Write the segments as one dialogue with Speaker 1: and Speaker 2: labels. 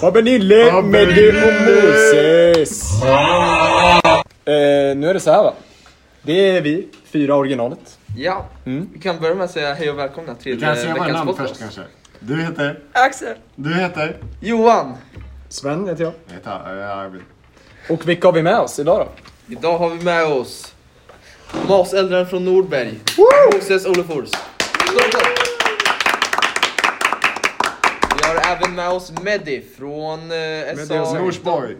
Speaker 1: Fabbenille, Fabbe
Speaker 2: Meddi och. Moses. Eh, nu är det så här va. Det är vi, fyra originalet.
Speaker 3: Ja,
Speaker 2: Mm.
Speaker 3: vi kan börja med att säga hej och välkomna till
Speaker 1: Du kan
Speaker 3: eh,
Speaker 1: säga
Speaker 3: veckans
Speaker 1: namn
Speaker 3: podcast.
Speaker 1: först kanske. Du heter?
Speaker 3: Axel!
Speaker 1: Du heter?
Speaker 3: Johan!
Speaker 2: Sven heter jag.
Speaker 1: Jag heter äh, Arvid.
Speaker 2: Och vilka har vi med oss idag då?
Speaker 3: Idag har vi med oss Maseldaren från Nordberg, Moses Olofors. Vi har även med oss Medi från eh, SA...
Speaker 1: Norsborg.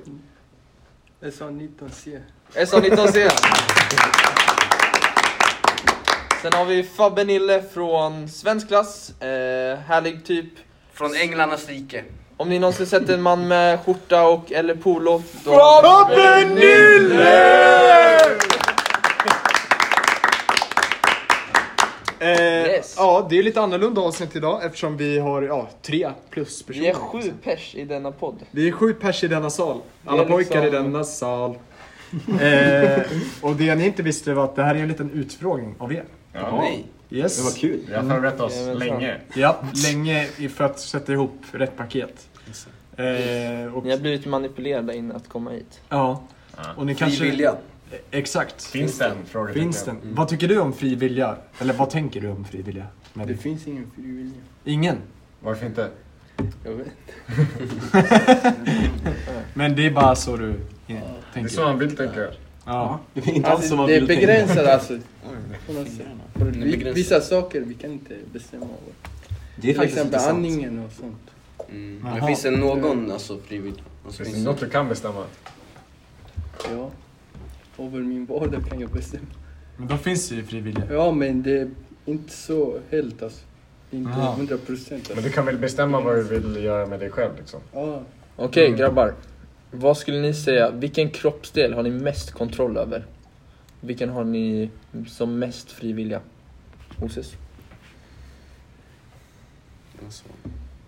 Speaker 4: SA19C.
Speaker 3: SA19C. Sen har vi Fabbe Nille från svensk klass, eh, härlig typ.
Speaker 4: Från Änglarnas rike.
Speaker 3: Om ni någonsin sett en man med skjorta och eller polo, då...
Speaker 2: Eh,
Speaker 3: Yes.
Speaker 2: Ja, det är lite annorlunda avsnitt idag eftersom vi har ja, tre plus personer.
Speaker 3: Vi är sju pers i denna podd.
Speaker 2: Vi är sju pers i denna sal. Alla
Speaker 3: är
Speaker 2: pojkar i
Speaker 3: liksom-
Speaker 2: denna sal. eh, och det ni inte visste var att det här är en liten utfrågning av er.
Speaker 1: Ja.
Speaker 4: Nej.
Speaker 2: Yes.
Speaker 5: Det var kul.
Speaker 1: Vi har förberett oss
Speaker 3: Jajamensan.
Speaker 1: länge.
Speaker 2: Ja, länge i- för att sätta ihop rätt paket. Eh, och,
Speaker 3: Ni har blivit manipulerade in att komma hit.
Speaker 2: ja. och ni kanske...
Speaker 4: Fri vilja.
Speaker 2: Exakt.
Speaker 1: Finns den? Frågetecken.
Speaker 2: Finns den? Vad tycker du om fri vilja? Eller vad tänker du om fri vilja?
Speaker 4: Det
Speaker 2: Med
Speaker 4: finns ingen fri vilja.
Speaker 2: Ingen?
Speaker 1: Varför inte?
Speaker 4: Jag vet.
Speaker 2: Men det är bara så du eh,
Speaker 1: Det är
Speaker 2: tänker?
Speaker 1: så man vill tänka.
Speaker 2: Ja.
Speaker 5: Det är inte alls som man
Speaker 4: det är
Speaker 5: vill tänka.
Speaker 4: begränsat alltså.
Speaker 5: Det är
Speaker 4: Vi-
Speaker 5: begränsat.
Speaker 4: Vissa saker vi kan inte bestämma över.
Speaker 5: Det är
Speaker 4: Till exempel andningen och sånt.
Speaker 6: Mm. Men finns det någon alltså, frivillig? Alltså,
Speaker 1: finns det något du kan bestämma?
Speaker 4: Ja. Över min vardag kan jag bestämma.
Speaker 2: Men då finns det ju fri vilja.
Speaker 4: Ja men det är inte så helt alltså. Inte hundra procent
Speaker 1: Men
Speaker 4: alltså.
Speaker 1: du kan väl bestämma vad du vill göra med dig själv liksom?
Speaker 4: Ja.
Speaker 3: Okej
Speaker 1: Mm.
Speaker 3: grabbar. Vad skulle ni säga, vilken kroppsdel har ni mest kontroll över? Vilken har ni som mest frivilliga? Moses?
Speaker 6: Alltså,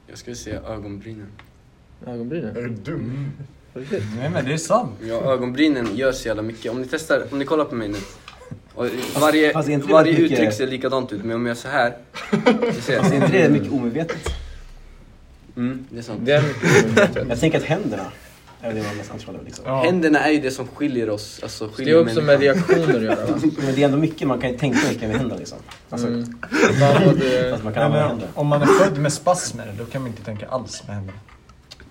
Speaker 6: jag skulle säga ögonbrynen.
Speaker 3: Ögonbrynen?
Speaker 1: Är du dum?
Speaker 2: Nej men det är sant.
Speaker 6: Ja, ögonbrynen gör så jävla mycket. Om ni testar, om ni kollar på mig nu. Och varje
Speaker 5: fast är inte det
Speaker 6: varje
Speaker 5: mycket-
Speaker 6: uttryck ser likadant ut, men om jag gör så här. Så ser
Speaker 5: Alltså, är
Speaker 6: jag.
Speaker 5: inte det mycket omedvetet?
Speaker 6: Mm, det är sant.
Speaker 3: Det är mycket
Speaker 5: Jag tänker att händerna är det man har mest kontroll över. Liksom.
Speaker 2: Ja.
Speaker 6: Händerna är ju det som skiljer oss. Alltså,
Speaker 3: Det
Speaker 6: skiljer
Speaker 3: är också med
Speaker 6: människan.
Speaker 3: reaktioner att göra va?
Speaker 5: Men det är ändå mycket man kan tänka mycket med händerna liksom. Alltså,
Speaker 3: Mm.
Speaker 5: Fast man
Speaker 2: Nej,
Speaker 5: kan använda
Speaker 2: men,
Speaker 5: händerna.
Speaker 2: om man är född med spasmer, då kan man inte tänka alls med händerna.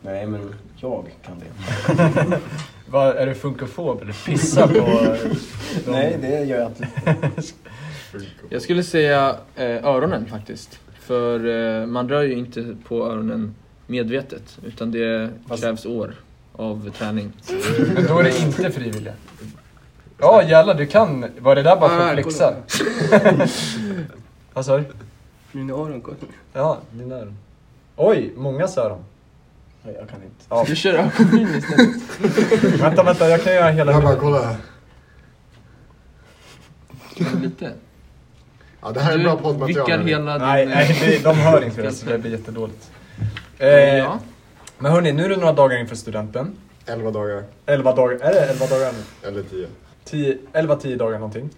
Speaker 5: Nej men jag kan det.
Speaker 2: Vad, är du funkofob eller pissa på... de-
Speaker 5: Nej det gör jag inte.
Speaker 3: Jag skulle säga eh, öronen faktiskt. För eh, man rör ju inte på öronen medvetet. Utan det krävs år av träning.
Speaker 2: Men då är det inte frivilliga. Ja jävlar, du kan. Var det där bara för
Speaker 4: Ah,
Speaker 2: att flexa? Vad sa du?
Speaker 4: Mina öron kolla.
Speaker 2: Ja, dina öron. Oj, många öron.
Speaker 5: Nej, jag kan inte.
Speaker 2: Ja.
Speaker 3: Du kör ögonbryn istället.
Speaker 2: Vänta, vänta, jag kan göra hela
Speaker 1: Jag bara, kolla här.
Speaker 3: Lite.
Speaker 1: Ja, det här är
Speaker 3: Du
Speaker 1: bra poddmaterial.
Speaker 3: vickar
Speaker 1: hörni.
Speaker 3: hela din...
Speaker 2: Nej,
Speaker 3: eh,
Speaker 2: nej det, de hör inte det så det blir jättedåligt. Eh,
Speaker 3: Ja.
Speaker 2: Men hörni, nu är det några dagar inför studenten.
Speaker 1: 11 dagar.
Speaker 2: 11 dagar, är det 11 dagar nu?
Speaker 1: Eller 10.
Speaker 2: 10, 11-10 dagar någonting.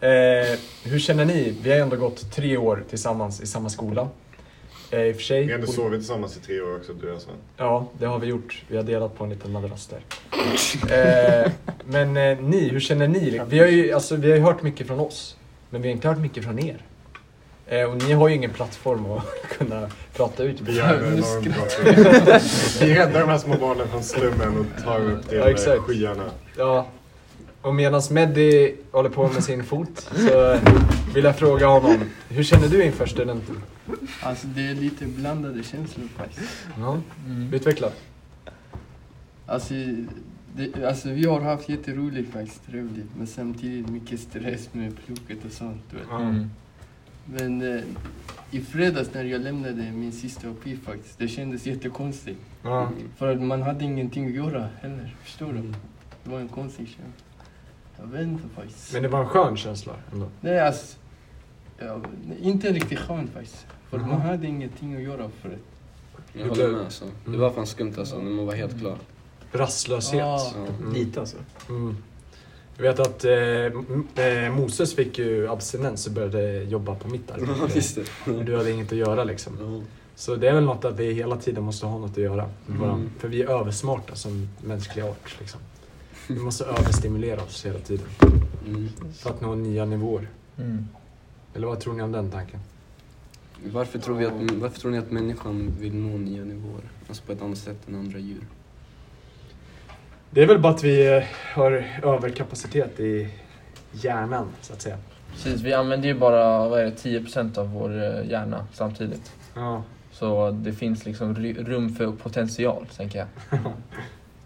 Speaker 2: Eh, hur känner ni? Vi har ändå gått tre år tillsammans i samma skola. Eh, I och för sig.
Speaker 1: Vi har ändå sovit tillsammans i tre år också, du och jag Sven.
Speaker 2: Ja, det har vi gjort. Vi har delat på en liten madrass där. eh, men eh, ni, hur känner ni? Vi har, ju, alltså, vi har hört mycket från oss, men vi har inte hört mycket från er. Eh, och ni har ju ingen plattform att kunna prata ut
Speaker 1: Vi gör
Speaker 3: Nu
Speaker 1: enormt bra Vi räddar de här små barnen från slummen och tar upp till
Speaker 2: Ja, exakt.
Speaker 1: skyarna.
Speaker 2: Ja. Och medan Meddi håller på med sin fot så vill jag fråga honom, hur känner du inför studenten?
Speaker 4: Alltså det är lite blandade känslor faktiskt.
Speaker 2: Ja.
Speaker 3: Mm.
Speaker 2: Utveckla.
Speaker 4: Alltså, det, alltså vi har haft jätteroligt faktiskt, trevligt. Men samtidigt mycket stress med plugget och sånt. Du vet.
Speaker 3: Mm.
Speaker 4: Men eh, i fredags när jag lämnade min sista uppgift faktiskt, det kändes jättekonstigt.
Speaker 2: Ja.
Speaker 4: För att man hade ingenting att göra heller, förstår du? Det var en konstig känsla. Jag vet inte faktiskt.
Speaker 2: Men det var en skön känsla ändå.
Speaker 4: Nej, alltså, ja, inte riktigt skönt faktiskt. För
Speaker 2: Jaha.
Speaker 4: man hade ingenting att göra för det.
Speaker 6: Jag håller med alltså. Det var fan skumt alltså, när man var helt klar.
Speaker 2: Rastlöshet.
Speaker 4: Ja.
Speaker 2: Mm.
Speaker 5: Lite alltså.
Speaker 2: Mm. Jag vet att eh, eh, Moses fick ju abstinens och började jobba på mitt arbete. Du hade inget att göra liksom.
Speaker 6: Ja.
Speaker 2: Så det är väl något att vi hela tiden måste ha något att göra
Speaker 6: Mm.
Speaker 2: För vi är översmarta som mänskliga art. Liksom. Vi måste överstimulera oss hela tiden
Speaker 6: Mm.
Speaker 2: för att nå nya nivåer.
Speaker 3: Mm.
Speaker 2: Eller vad tror ni om den tanken?
Speaker 6: Varför, tror vi att, varför tror ni att människan vill nå nya nivåer? Alltså på ett annat sätt än andra djur?
Speaker 2: Det är väl bara att vi eh, har överkapacitet i hjärnan, så att säga.
Speaker 3: Precis, vi använder ju bara vad är det, 10% av vår eh, hjärna samtidigt.
Speaker 2: Ja.
Speaker 3: Så det finns liksom rum för potential, tänker jag.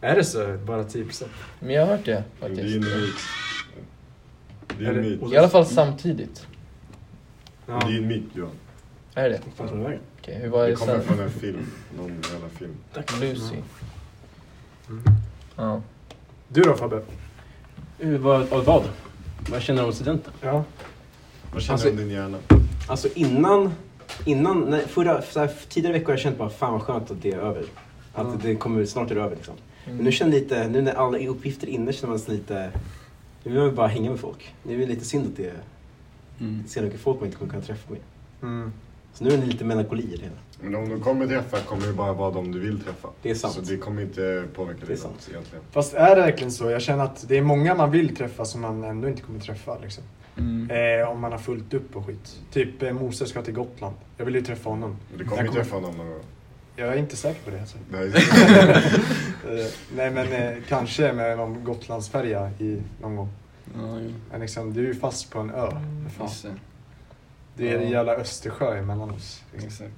Speaker 2: Är det så? Bara 10%?
Speaker 3: Men jag har hört det
Speaker 1: Det är
Speaker 3: faktiskt.
Speaker 1: en myt. Det är
Speaker 2: Är
Speaker 1: en myt.
Speaker 3: I alla fall samtidigt.
Speaker 2: Ja.
Speaker 1: Det är en myt Johan.
Speaker 3: Är det?
Speaker 5: Fan, tror du det?
Speaker 3: Okej, hur var
Speaker 1: Det
Speaker 3: det
Speaker 1: kommer
Speaker 3: sen?
Speaker 1: från en film. Någon jävla film.
Speaker 3: Lucy.
Speaker 2: Mm.
Speaker 3: Ja.
Speaker 2: Du då Fabbe?
Speaker 5: Uh, vad, vad, vad? Vad känner du om studenten?
Speaker 2: Ja.
Speaker 1: Vad känner
Speaker 5: Alltså-
Speaker 1: du om din hjärna?
Speaker 5: Alltså innan, innan nej, förra, så här, tidigare veckor har jag känt bara fan vad skönt att det är över. Att
Speaker 6: Ja.
Speaker 5: det kommer, snart är det över liksom.
Speaker 3: Mm.
Speaker 5: Men nu känner lite, nu när alla uppgifter är inne känner man sig lite, nu vill man bara hänga med folk. Nu är det lite synd att det är
Speaker 6: Mm.
Speaker 5: så mycket folk man inte kommer kunna träffa med.
Speaker 2: Mm.
Speaker 5: Så nu är det lite melankoli i det hela.
Speaker 1: Men om du kommer träffa kommer det bara vara de du vill träffa.
Speaker 5: Det är sant.
Speaker 1: Så det kommer inte påverka
Speaker 5: Det
Speaker 1: dig
Speaker 5: är sant.
Speaker 1: alls egentligen.
Speaker 2: Fast är det verkligen så? Jag känner att det är många man vill träffa som man ändå inte kommer träffa. Liksom.
Speaker 3: Mm.
Speaker 2: Eh, om man har fullt upp och skit. Typ eh, Moses ska till Gotland. Jag vill ju träffa honom.
Speaker 1: Du kommer
Speaker 2: kommer-
Speaker 1: träffa någon någon gång.
Speaker 2: Jag är inte säker på det. Alltså.
Speaker 1: Är-
Speaker 2: Eh, nej men eh, kanske med någon Gotlandsfärja i någon gång.
Speaker 6: Ja, jo.
Speaker 2: Men liksom, du är ju fast på en ö. Fan.
Speaker 6: Just det.
Speaker 2: Det är en
Speaker 6: Ja.
Speaker 2: jävla Östersjö emellan oss. Liksom.
Speaker 6: Exakt.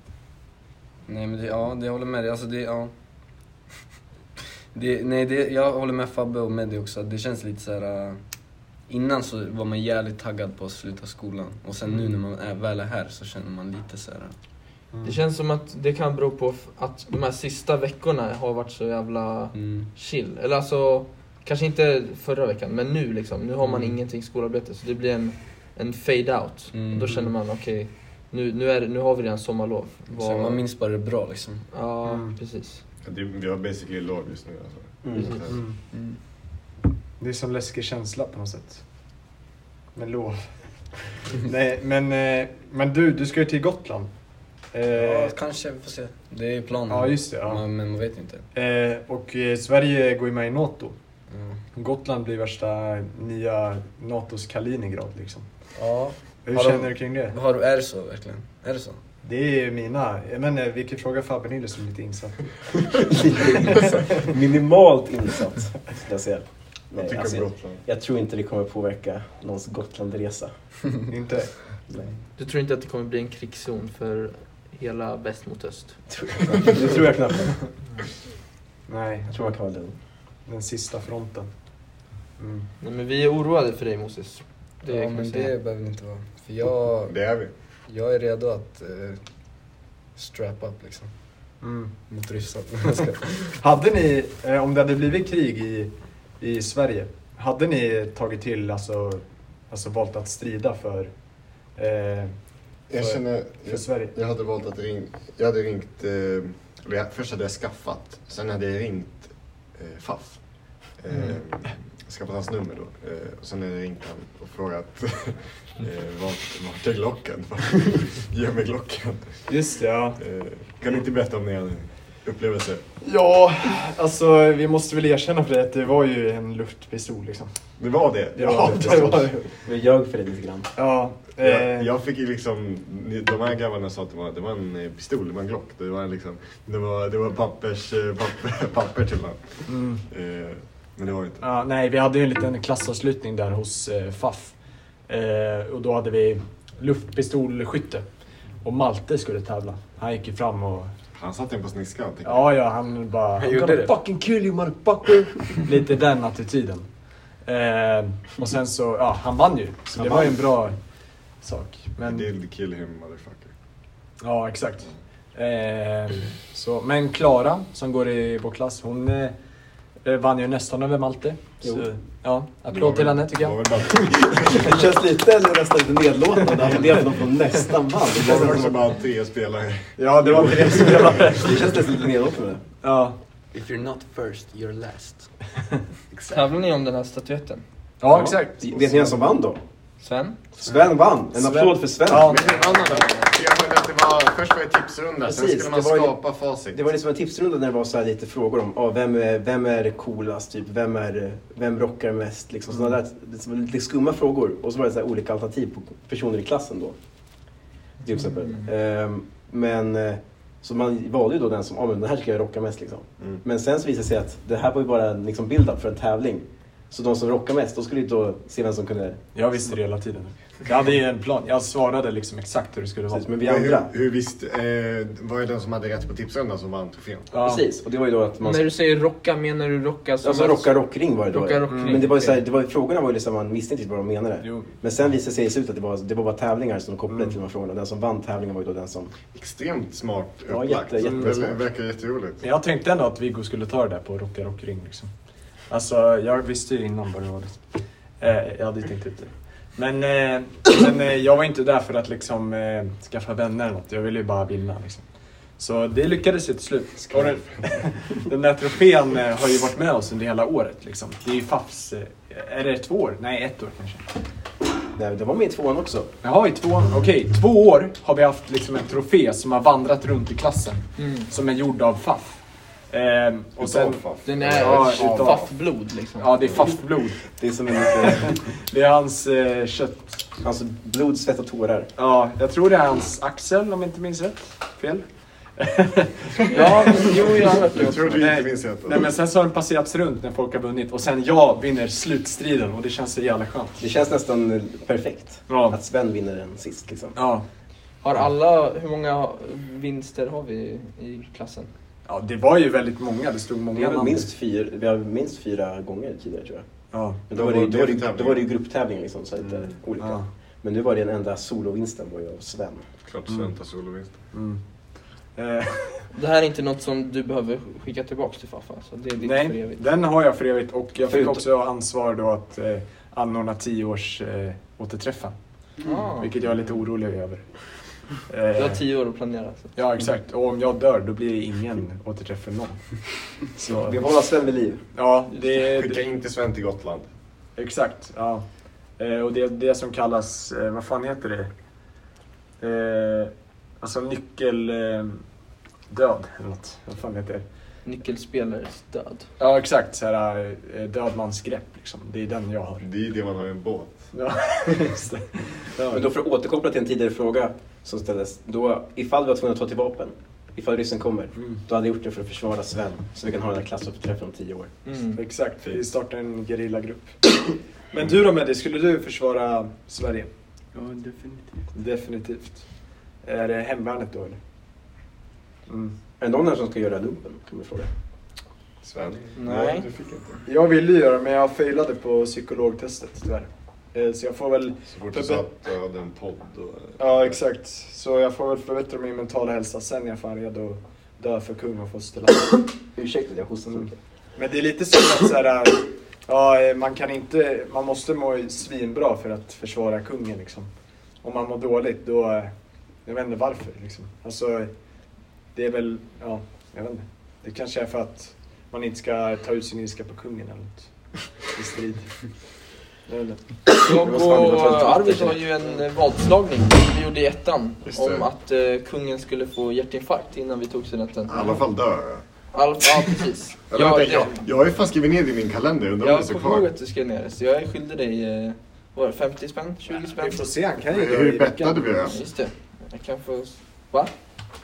Speaker 6: Nej men det, ja, det jag håller med dig. Alltså det, ja. Det, nej, det, jag håller med Fabbe och Meddi också. Det känns lite så här. äh, Innan så var man jävligt taggad på att sluta skolan. Och sen nu när man är, väl är här så känner man lite så här.
Speaker 2: Mm.
Speaker 3: Det känns som att det kan bero på att de här sista veckorna har varit så jävla
Speaker 6: Mm,
Speaker 3: chill. Eller alltså, kanske inte förra veckan, men nu liksom. Nu har man
Speaker 2: Mm.
Speaker 3: ingenting skolarbete, så det blir en, en fade out.
Speaker 6: Mm.
Speaker 3: Och då känner man, okej, nu, nu, är det- nu har vi redan sommarlov.
Speaker 6: så man minns bara det bra liksom.
Speaker 3: Ja,
Speaker 2: Mm.
Speaker 3: precis.
Speaker 1: det, vi har basically lov just nu alltså.
Speaker 5: Mm.
Speaker 2: Mm.
Speaker 3: Mm.
Speaker 2: Det är som läskig känsla på något sätt. Med lov. Nej, men, eh, men du, du ska ju till Gotland.
Speaker 6: Ja,
Speaker 2: Eh,
Speaker 6: kanske, vi får se. Det är planen.
Speaker 2: ja, just det. Ja.
Speaker 6: Men, men man vet inte.
Speaker 2: Eh, och eh, Sverige går ju med i NATO.
Speaker 6: Ja.
Speaker 2: Gotland blir värsta nya NATOs Kaliningrad liksom.
Speaker 6: ja.
Speaker 2: Hur
Speaker 6: Har de-
Speaker 2: känner du kring det?
Speaker 6: Har du, är det så verkligen? Är det så?
Speaker 2: Det är mina. Jag menar, vi kan fråga Fabbe Nilsson som är lite insatt.
Speaker 5: Minimalt insatt, skulle jag säga. Nej, alltså, jag,
Speaker 1: Gotland?
Speaker 5: jag tror inte det kommer påverka någons Gotlandresa.
Speaker 2: inte?
Speaker 5: Nej.
Speaker 3: Du tror inte att det kommer bli en krigszon för hela väst mot öst?
Speaker 5: Det tror jag knappt.
Speaker 2: Nej,
Speaker 5: Jag tror man kan vara lugn.
Speaker 2: den sista fronten. Mm.
Speaker 3: Nej, men vi är oroade för dig Moses. Det
Speaker 6: ja, men
Speaker 3: säga.
Speaker 6: det behöver det inte vara. För jag,
Speaker 1: Det är vi.
Speaker 6: jag är redo att eh, strap up liksom.
Speaker 2: Mm.
Speaker 6: Mot ska-
Speaker 2: Hade ni, eh, om det hade blivit krig i, i Sverige, hade ni tagit till, alltså, alltså valt att strida för, eh,
Speaker 1: Jag
Speaker 2: För-
Speaker 1: känner...
Speaker 2: för Sverige?
Speaker 1: Jag hade valt att ringa... Jag hade ringt... Eh, jag, först hade jag skaffat. Sen hade jag ringt eh, Faff. Eh,
Speaker 3: Mm.
Speaker 1: Skaffat hans nummer då. Eh, och sen hade jag ringt honom och frågat eh, vart, vart är Glocken? Ge mig Glocken.
Speaker 2: Just det, ja.
Speaker 1: Eh, kan ni inte berätta om er upplevelse?
Speaker 2: Ja, alltså vi måste väl erkänna för det att det var ju en luftpistol liksom.
Speaker 1: Det var det?
Speaker 2: Ja, det var det.
Speaker 5: Vi ljög för det lite grann.
Speaker 2: Ja, eh,
Speaker 1: Jag, jag fick ju liksom, de här grabbarna sa att det var, det var en eh, pistol, det var en Glock. Det var liksom, det var, det var pappers, eh, papper, papper till den.
Speaker 2: mm.
Speaker 1: Eh, men det var det inte.
Speaker 2: Ja, nej, vi hade ju en liten klassavslutning där hos eh, FAF. Eh, och då hade vi luftpistolskytte. Och Malte skulle tävla. Han gick ju fram och...
Speaker 1: Han satte en på sniskan.
Speaker 2: Ja, ja, han bara...
Speaker 6: Han gjorde det.
Speaker 2: fucking kill you motherfucker! Lite den attityden. Eh, och sen så, ja, han vann ju. Så
Speaker 1: Han
Speaker 2: det var ju en
Speaker 1: vann.
Speaker 2: bra sak. Men,
Speaker 1: Did kill him motherfucker.
Speaker 2: ja, exakt. Eh, så, men Klara, som går i vår klass, hon eh, vann ju nästan över Malte. Så, ja, applåd till henne tycker jag.
Speaker 5: Det känns lite, eller nästan lite nedlåtande att det är någon som nästan vann. Det
Speaker 1: var
Speaker 5: som,
Speaker 1: bara tre spelare.
Speaker 2: Ja, det var tre spelare.
Speaker 5: det känns nästan lite nedlåtande.
Speaker 2: Ja.
Speaker 6: If you're not first, you're last.
Speaker 3: Tävlar ni om den här statyetten?
Speaker 2: Ja, exakt.
Speaker 5: Vet ni vem som vann då?
Speaker 3: Sven?
Speaker 5: Sven vann! En
Speaker 2: Sven.
Speaker 5: applåd för Sven!
Speaker 2: Ja,
Speaker 1: Det var, först var det tipsrunda, sen
Speaker 5: Precis,
Speaker 1: skulle man
Speaker 5: ju-
Speaker 1: skapa facit.
Speaker 5: Det var liksom en tipsrunda när det var så här lite frågor om ah, vem, är, vem är coolast, typ, vem, är, vem rockar mest? Liksom, sådana där, det var lite skumma frågor. Och så var det så här olika alternativ på personer i klassen då. Till exempel. Ehm, men eh, så man valde ju då den som, ah, men den här ska jag rocka mest liksom.
Speaker 1: Mm.
Speaker 5: Men sen så visade det sig att det här var ju bara en liksom, build-up för en tävling. Så de som rockar mest, de skulle ju då se vem som kunde...
Speaker 2: Jag visste det hela tiden. Jag hade ju en plan. Jag svarade liksom exakt hur det skulle vara.
Speaker 5: Precis, men vi andra.
Speaker 1: hur, hur visst, eh, var det den som hade rätt på tipsrundan som vann trofén?
Speaker 2: Ja.
Speaker 5: Precis, och det var ju då att man...
Speaker 3: När du säger rocka, menar du rocka som
Speaker 5: Alltså rocka rockring var det då.
Speaker 3: Rocka rockring.
Speaker 5: Men det var ju så här, det var, frågorna var ju liksom, man visste inte riktigt vad de menade.
Speaker 2: Jo.
Speaker 5: Men sen visade det sig i att det var, det var bara tävlingar som de kopplade
Speaker 2: Mm.
Speaker 5: till de här frågorna. Den som vann tävlingen var ju då den som...
Speaker 1: Extremt smart
Speaker 5: Ja,
Speaker 1: upplagt.
Speaker 5: jätte-
Speaker 1: Mm.
Speaker 5: jättesmart.
Speaker 1: Det verkar jätteroligt.
Speaker 2: Men jag tänkte ändå att Viggo skulle ta det där på Rocka Rockring liksom. Alltså, jag visste ju innan vad det var. Eh, jag hade tänkt ut det. Men, eh, men eh, jag var inte där för att liksom eh, skaffa vänner eller något. Jag ville ju bara vinna liksom. Så det lyckades ju till slut. Och den, den där trofén eh, har ju varit med oss under hela året liksom. Det är ju Fafs... Eh, är det två år? Nej, ett år kanske.
Speaker 5: Nej, det var med i tvåan också.
Speaker 2: Jaha, i två, okej, två år har vi haft liksom en trofé som har vandrat runt i klassen.
Speaker 3: Mm.
Speaker 2: Som är gjord av Faff. Ehm, och sen,
Speaker 3: Den är
Speaker 2: Ja,
Speaker 3: faffblod liksom.
Speaker 2: ja, det är Faff-blod.
Speaker 5: Det är som en lite...
Speaker 2: Det är hans eh, kött.
Speaker 5: alltså blod, svett och tårar.
Speaker 2: Ja, jag tror det är hans axel om jag inte minns rätt. Fel?
Speaker 3: Ja, jo jag har hört det
Speaker 1: Jag tror du inte minns rätt.
Speaker 2: Nej men sen så har den passerats runt när folk har vunnit och sen jag vinner slutstriden och det känns så jävla skönt.
Speaker 5: Det känns nästan eh, perfekt.
Speaker 2: Ja.
Speaker 5: Att Sven vinner den sist liksom.
Speaker 2: Ja.
Speaker 3: Har alla, hur många vinster har vi i klassen?
Speaker 2: Ja, det var ju väldigt många. Det stod många
Speaker 5: Vi har, minst fyra, vi har minst fyra gånger tidigare tror jag.
Speaker 2: Ja.
Speaker 5: Men då var det, då var det, då var det ju grupptävling liksom, så lite
Speaker 2: Mm.
Speaker 5: olika.
Speaker 2: Ja.
Speaker 5: Men nu var det den enda solovinsten var ju av Sven.
Speaker 1: Klart
Speaker 2: Mm.
Speaker 1: Sven tar solovinst.
Speaker 2: Mm. Eh,
Speaker 3: Det här är inte något som du behöver skicka tillbaks till Faffa. Så det är ditt för
Speaker 2: nej,
Speaker 3: evigt.
Speaker 2: den har jag för evigt och jag fick
Speaker 5: Förutom-
Speaker 2: också ansvar då att eh, anordna tio års eh, återträffen.
Speaker 3: Ah.
Speaker 2: Vilket jag är lite orolig över.
Speaker 3: Du har
Speaker 2: Eh,
Speaker 3: tio år att planera. Så.
Speaker 2: Ja, exakt. Och om jag dör, då blir det ingen återträff för någon. Så,
Speaker 5: Vi håller Sven vid liv.
Speaker 2: ja, det,
Speaker 1: Skicka
Speaker 2: det,
Speaker 1: inte Sven till Gotland.
Speaker 2: exakt. Ja. Eh, och det är det som kallas, eh, vad fan heter det? Eh, alltså nyckel... Eh, död, eller något. Vad fan heter det?
Speaker 3: Nyckelspelares död.
Speaker 2: Ja, exakt. Så här, eh, dödmansgrepp, liksom. Det är den jag har.
Speaker 1: Det är det man har i en båt.
Speaker 2: Ja, just det. Ja.
Speaker 5: Men då för att återkoppla till en tidigare fråga som ställdes. Då, ifall vi var tvungna att ta till vapen, ifall ryssen kommer,
Speaker 2: Mm.
Speaker 5: då hade jag gjort det för att försvara Sven. Så vi kan ha den här klassåterträffen om tio år.
Speaker 3: Mm.
Speaker 2: Exakt, vi startar en gerillagrupp. Men du då Meddi, skulle du försvara Sverige?
Speaker 4: Ja, definitivt.
Speaker 2: Definitivt. Är det hemvärnet då eller? Mm.
Speaker 5: Är det någon här som ska göra lumpen? Kan man fråga.
Speaker 1: Sven?
Speaker 3: Nej.
Speaker 1: du fick inte.
Speaker 2: Jag ville göra men jag failade på psykologtestet tyvärr. Eh, Så jag får väl,
Speaker 1: Så fort du sa att du hade en podd då...
Speaker 2: ja exakt. Så jag får väl förbättra min mentala hälsa sen är jag fan redo att dö för kung och fosterland.
Speaker 5: Ursäkta att jag hostar så mycket.
Speaker 2: Men det är lite som att så här, ja, eh, man kan inte, man måste må svinbra för att försvara kungen liksom. Om man mår dåligt då, eh, jag vet inte varför liksom. Alltså, det är väl, ja, jag vet inte. Det kanske är för att man inte ska ta ut sin ilska på kungen eller något. I strid. Jag.
Speaker 3: Jag och
Speaker 5: väldigt
Speaker 3: Arvid har ju en eh, vadslagning som vi gjorde i ettan. Om att eh, kungen skulle få hjärtinfarkt innan vi tog studenten.
Speaker 1: I alla fall dö.
Speaker 3: All, ja, precis.
Speaker 1: Eller
Speaker 3: Ja,
Speaker 1: vänta, jag,
Speaker 3: det-
Speaker 1: jag har ju fan skrivit ner det i min kalender, undrar om det
Speaker 3: Jag kommer ihåg att du skrev ner det, så jag är skyldig dig eh, vad var det, 50 spänn? 20 spänn?
Speaker 2: Vi får se, han kan ju dö
Speaker 1: Hur bettade vi?
Speaker 3: Just det. Jag kan få... Va?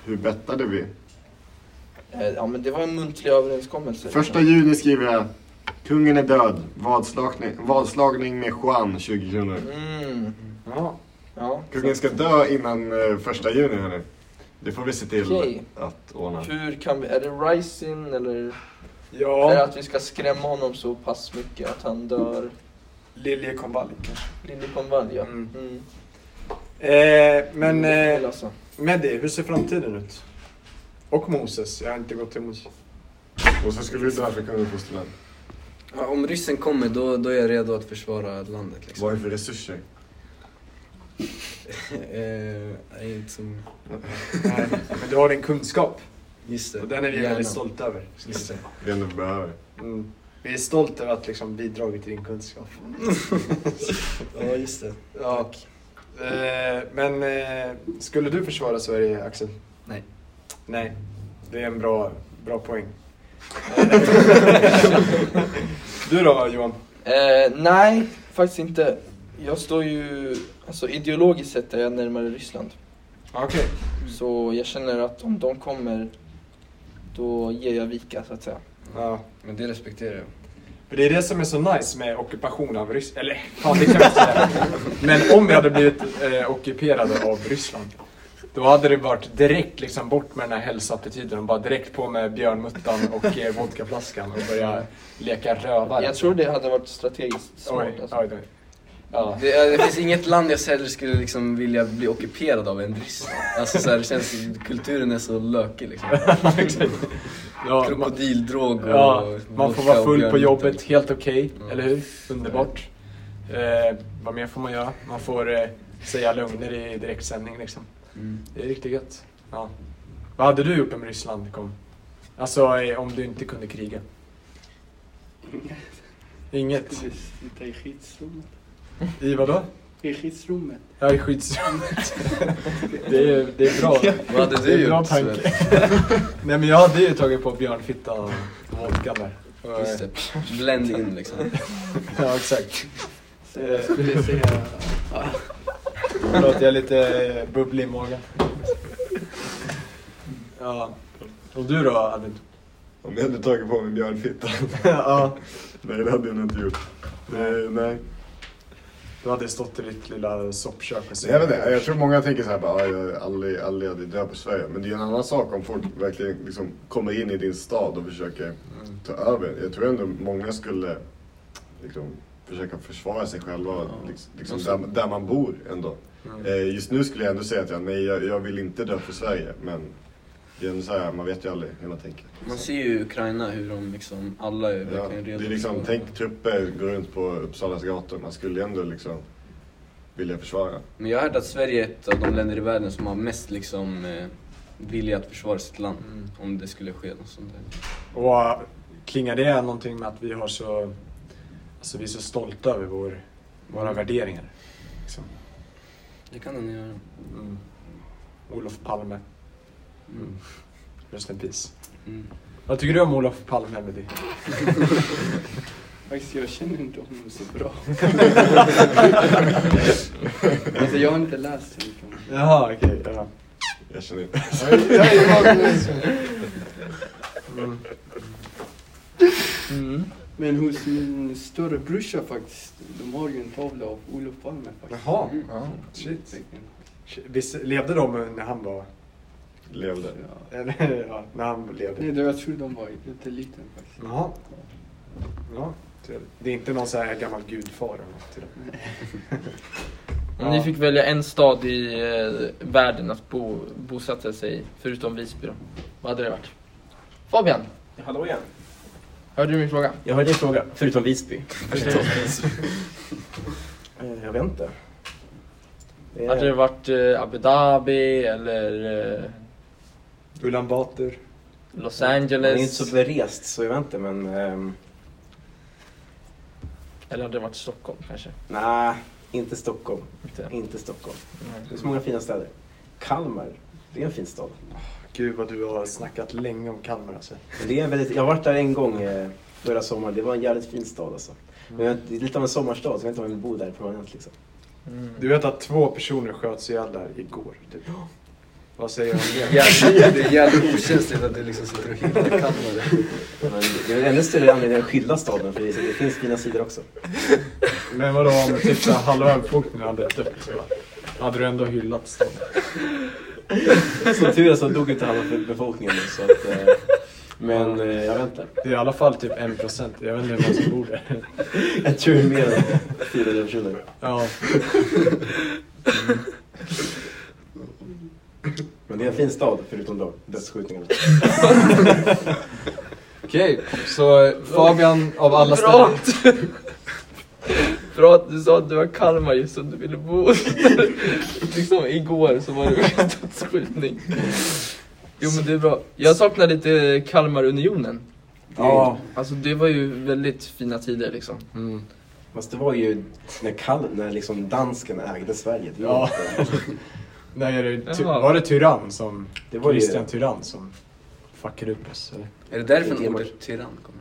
Speaker 1: Hur bettade vi?
Speaker 3: Eh, Ja men det var en muntlig överenskommelse.
Speaker 1: Första juni skriver jag Kungen är död. Vadslagning, vadslagning med Juan, 20 kronor.
Speaker 3: Mm.
Speaker 2: Ja.
Speaker 3: Ja.
Speaker 1: Kungen ska dö innan eh, första juni hörni. Det får vi se till
Speaker 3: Okej.
Speaker 1: att ordna.
Speaker 3: Hur kan vi... Är det rising eller? Är det
Speaker 2: Ja,
Speaker 3: att vi ska skrämma honom så pass mycket att han dör?
Speaker 2: liljekonvalj kanske.
Speaker 3: Liljekonvalj ja.
Speaker 2: Mm.
Speaker 3: Mm.
Speaker 2: Eh, men
Speaker 3: Det vi
Speaker 2: eh,
Speaker 3: lösa.
Speaker 2: Meddi, hur ser framtiden ut? Och Moses, jag har inte gått till Moses.
Speaker 1: Och så skulle du dö för kungen och fosterland.
Speaker 6: Ja, om ryssen kommer då, då är jag redo att försvara landet liksom.
Speaker 1: Vad är det för resurser?
Speaker 6: eh, är inte som...
Speaker 2: Nej, men du har din kunskap.
Speaker 6: Just det.
Speaker 2: Och den är vi
Speaker 6: Gärna.
Speaker 2: väldigt stolta över.
Speaker 6: Just det.
Speaker 1: Det enda vi behöver.
Speaker 2: Mm. Vi är stolta över att liksom bidragit till din kunskap.
Speaker 5: Ja, just det.
Speaker 2: Ja. Eh, men eh, skulle du försvara Sverige, Axel?
Speaker 6: Nej.
Speaker 2: Nej, det är en bra, bra poäng. du då Johan?
Speaker 3: Eh, nej, faktiskt inte. Jag står ju, alltså ideologiskt sett är jag närmare Ryssland.
Speaker 2: Okej.
Speaker 3: Så jag känner att om de kommer, då ger jag vika så att säga.
Speaker 2: Ja.
Speaker 6: Men det respekterar jag.
Speaker 2: För det är det som är så nice med ockupation av Ryssland. Eller fan det kan jag inte säga. Men om vi hade blivit eh, ockuperade av Ryssland. Då hade det varit direkt liksom bort med den här hälsoattityden och bara direkt på med björnmuttan och eh, vodkaflaskan och börja leka rövare.
Speaker 3: Jag tror det hade varit strategiskt smart.
Speaker 2: Oj,
Speaker 3: Alltså.
Speaker 2: oj, oj. Ja.
Speaker 6: Det, det finns inget land jag hellre skulle liksom vilja bli ockuperad av än Ryssland. Alltså så här, det känns, kulturen är så lökig liksom.
Speaker 2: Ja, man,
Speaker 6: Krokodildrog och
Speaker 2: ja, man får vara full på jobbet, helt okej,
Speaker 6: Ja.
Speaker 2: eller hur? Underbart. Eh, vad mer får man göra? Man får eh, säga lögner i direktsändning liksom.
Speaker 6: Mm.
Speaker 2: Det är riktigt gött. Ja. Vad hade du gjort om Ryssland kom? Alltså eh, om du inte kunde kriga? Inget?
Speaker 4: Sitta i skyddsrummet.
Speaker 2: I vadå?
Speaker 4: I skyddsrummet.
Speaker 2: Ja, i skyddsrummet. det, är, det är bra.
Speaker 6: Vad hade
Speaker 2: Det är
Speaker 6: du
Speaker 2: en bra
Speaker 6: gjort?
Speaker 2: tanke. Nej men jag hade ju tagit på björnfitta och vodkan där.
Speaker 6: Just det. Blend in liksom.
Speaker 2: Ja exakt.
Speaker 4: Så jag skulle säga...
Speaker 2: Förlåt, jag är lite eh, bubblig i magen. Ja. Och du då Albin?
Speaker 1: Om jag hade tagit på mig björnfittan.
Speaker 2: ja.
Speaker 1: Nej, det hade jag nog inte gjort. Det, nej.
Speaker 2: Du hade stått i ditt lilla soppkök och
Speaker 1: Jag vet inte, jag tror många tänker så här bara, "Ah, jag är aldrig, aldrig hade dö på Sverige. Men det är ju en annan sak om folk verkligen liksom kommer in i din stad och försöker
Speaker 2: Mm.
Speaker 1: ta över. Jag tror ändå många skulle liksom försöka försvara sig själva liksom, liksom där, där man bor ändå.
Speaker 2: Mm.
Speaker 1: Eh, Just nu skulle jag ändå säga att jag, nej, jag, jag vill inte dö för Sverige. Men det är ändå så här, man vet ju aldrig hur man tänker.
Speaker 6: Man ser ju i Ukraina hur de liksom, alla är
Speaker 1: Ja,
Speaker 6: verkligen
Speaker 1: det
Speaker 6: redo.
Speaker 1: är liksom, tänk trupper går runt på Uppsalas gator. Man skulle ju ändå liksom vilja försvara.
Speaker 6: Men jag har hört att Sverige är ett av de länder i världen som har mest liksom eh, vilja att försvara sitt land.
Speaker 2: Mm.
Speaker 6: Om det skulle ske något sånt där.
Speaker 2: Och klingar det någonting med att vi har så, alltså vi är så stolta över vår, våra
Speaker 6: Mm.
Speaker 2: värderingar? Liksom.
Speaker 6: Det kan den göra.
Speaker 2: Mm. Olof Palme. Mm. Rest in peace.
Speaker 6: Mm.
Speaker 2: Vad tycker du om Olof Palme, Emelie?
Speaker 4: Faktiskt, jag känner inte honom så bra. alltså, jag har inte läst så mycket om honom.
Speaker 2: Jaha, okej. ja.
Speaker 1: Jag känner inte.
Speaker 2: Mm.
Speaker 3: Mm.
Speaker 4: Men hos min större brorsa faktiskt, de har ju en tavla av Olof Palme faktiskt.
Speaker 2: Jaha,
Speaker 6: Mm.
Speaker 3: Ja.
Speaker 2: shit. Visst levde de när han var...
Speaker 1: Levde.
Speaker 4: Ja.
Speaker 2: Eller, ja, när han levde?
Speaker 4: Nej, det- jag tror de var jätteliten faktiskt.
Speaker 2: Jaha. Ja. Det är inte någon så här gammal gudfar eller något till det.
Speaker 3: Om ni fick välja en stad i eh, världen att bo, bosätta sig i, förutom Visby då, vad hade det varit? Fabian,
Speaker 5: Hallå igen.
Speaker 3: Hörde du min fråga?
Speaker 5: Jag har en fråga, förutom Visby.
Speaker 3: Eh,
Speaker 5: Jag vet inte. Det är-
Speaker 3: Hade det varit eh, Abu Dhabi eller eh,
Speaker 2: Ulan Bator.
Speaker 3: Los
Speaker 5: Jag är inte
Speaker 3: Angeles?
Speaker 5: så berest så jag vet inte men... ehm,
Speaker 3: Eller hade det varit Stockholm kanske?
Speaker 5: Nej, inte Stockholm.
Speaker 3: Inte.
Speaker 5: Inte Stockholm.
Speaker 3: Nej.
Speaker 5: Det är så många fina städer. Kalmar, det är en fin stad.
Speaker 2: Gud vad du har snackat länge om Kalmar alltså.
Speaker 5: Men det är en väldigt, jag har varit där en gång eh, förra sommaren. Det var en jävligt fin stad alltså. Men jag, det är lite av en sommarstad så jag vet inte om jag vill bo där permanent liksom.
Speaker 3: Mm.
Speaker 2: Du vet att två personer sköts ihjäl där igår? Typ. Vad säger du om det?
Speaker 6: Det är jävligt okänsligt att du liksom sitter och hyllar Kalmar.
Speaker 5: Men det är ännu större anledning att skilja staden för det, det finns fina sidor också.
Speaker 2: Men vadå om typ halva befolkningen hade dött? Hade du ändå hyllat staden?
Speaker 5: Som tur är så dog inte halva befolkningen så att, eh, Men eh, jag vet inte.
Speaker 2: Det är i alla fall typ en procent. Jag vet inte hur många som bor där.
Speaker 5: Jag tror det är mer än 400 personer.
Speaker 2: Ja.
Speaker 5: Men det är en fin stad förutom då dödsskjutningarna.
Speaker 2: Okej, så Fabian av alla ställen.
Speaker 3: Bra att du sa att du var Kalmar just som du ville bo Liksom igår så var det dödsskjutning. Jo men det är bra. Jag saknar lite Kalmarunionen.
Speaker 2: Ja.
Speaker 3: Alltså det var ju väldigt fina tider liksom.
Speaker 2: Mm.
Speaker 5: Fast det var ju när, Kall, när liksom dansken ägde Sverige. Det var,
Speaker 2: Ja. Nej, är det, ty, var det Tyrann som...
Speaker 5: det var ju...
Speaker 2: Christian Tyrann som fuckade upp oss? Eller?
Speaker 6: Är det
Speaker 5: är
Speaker 6: ordet tyrann kommer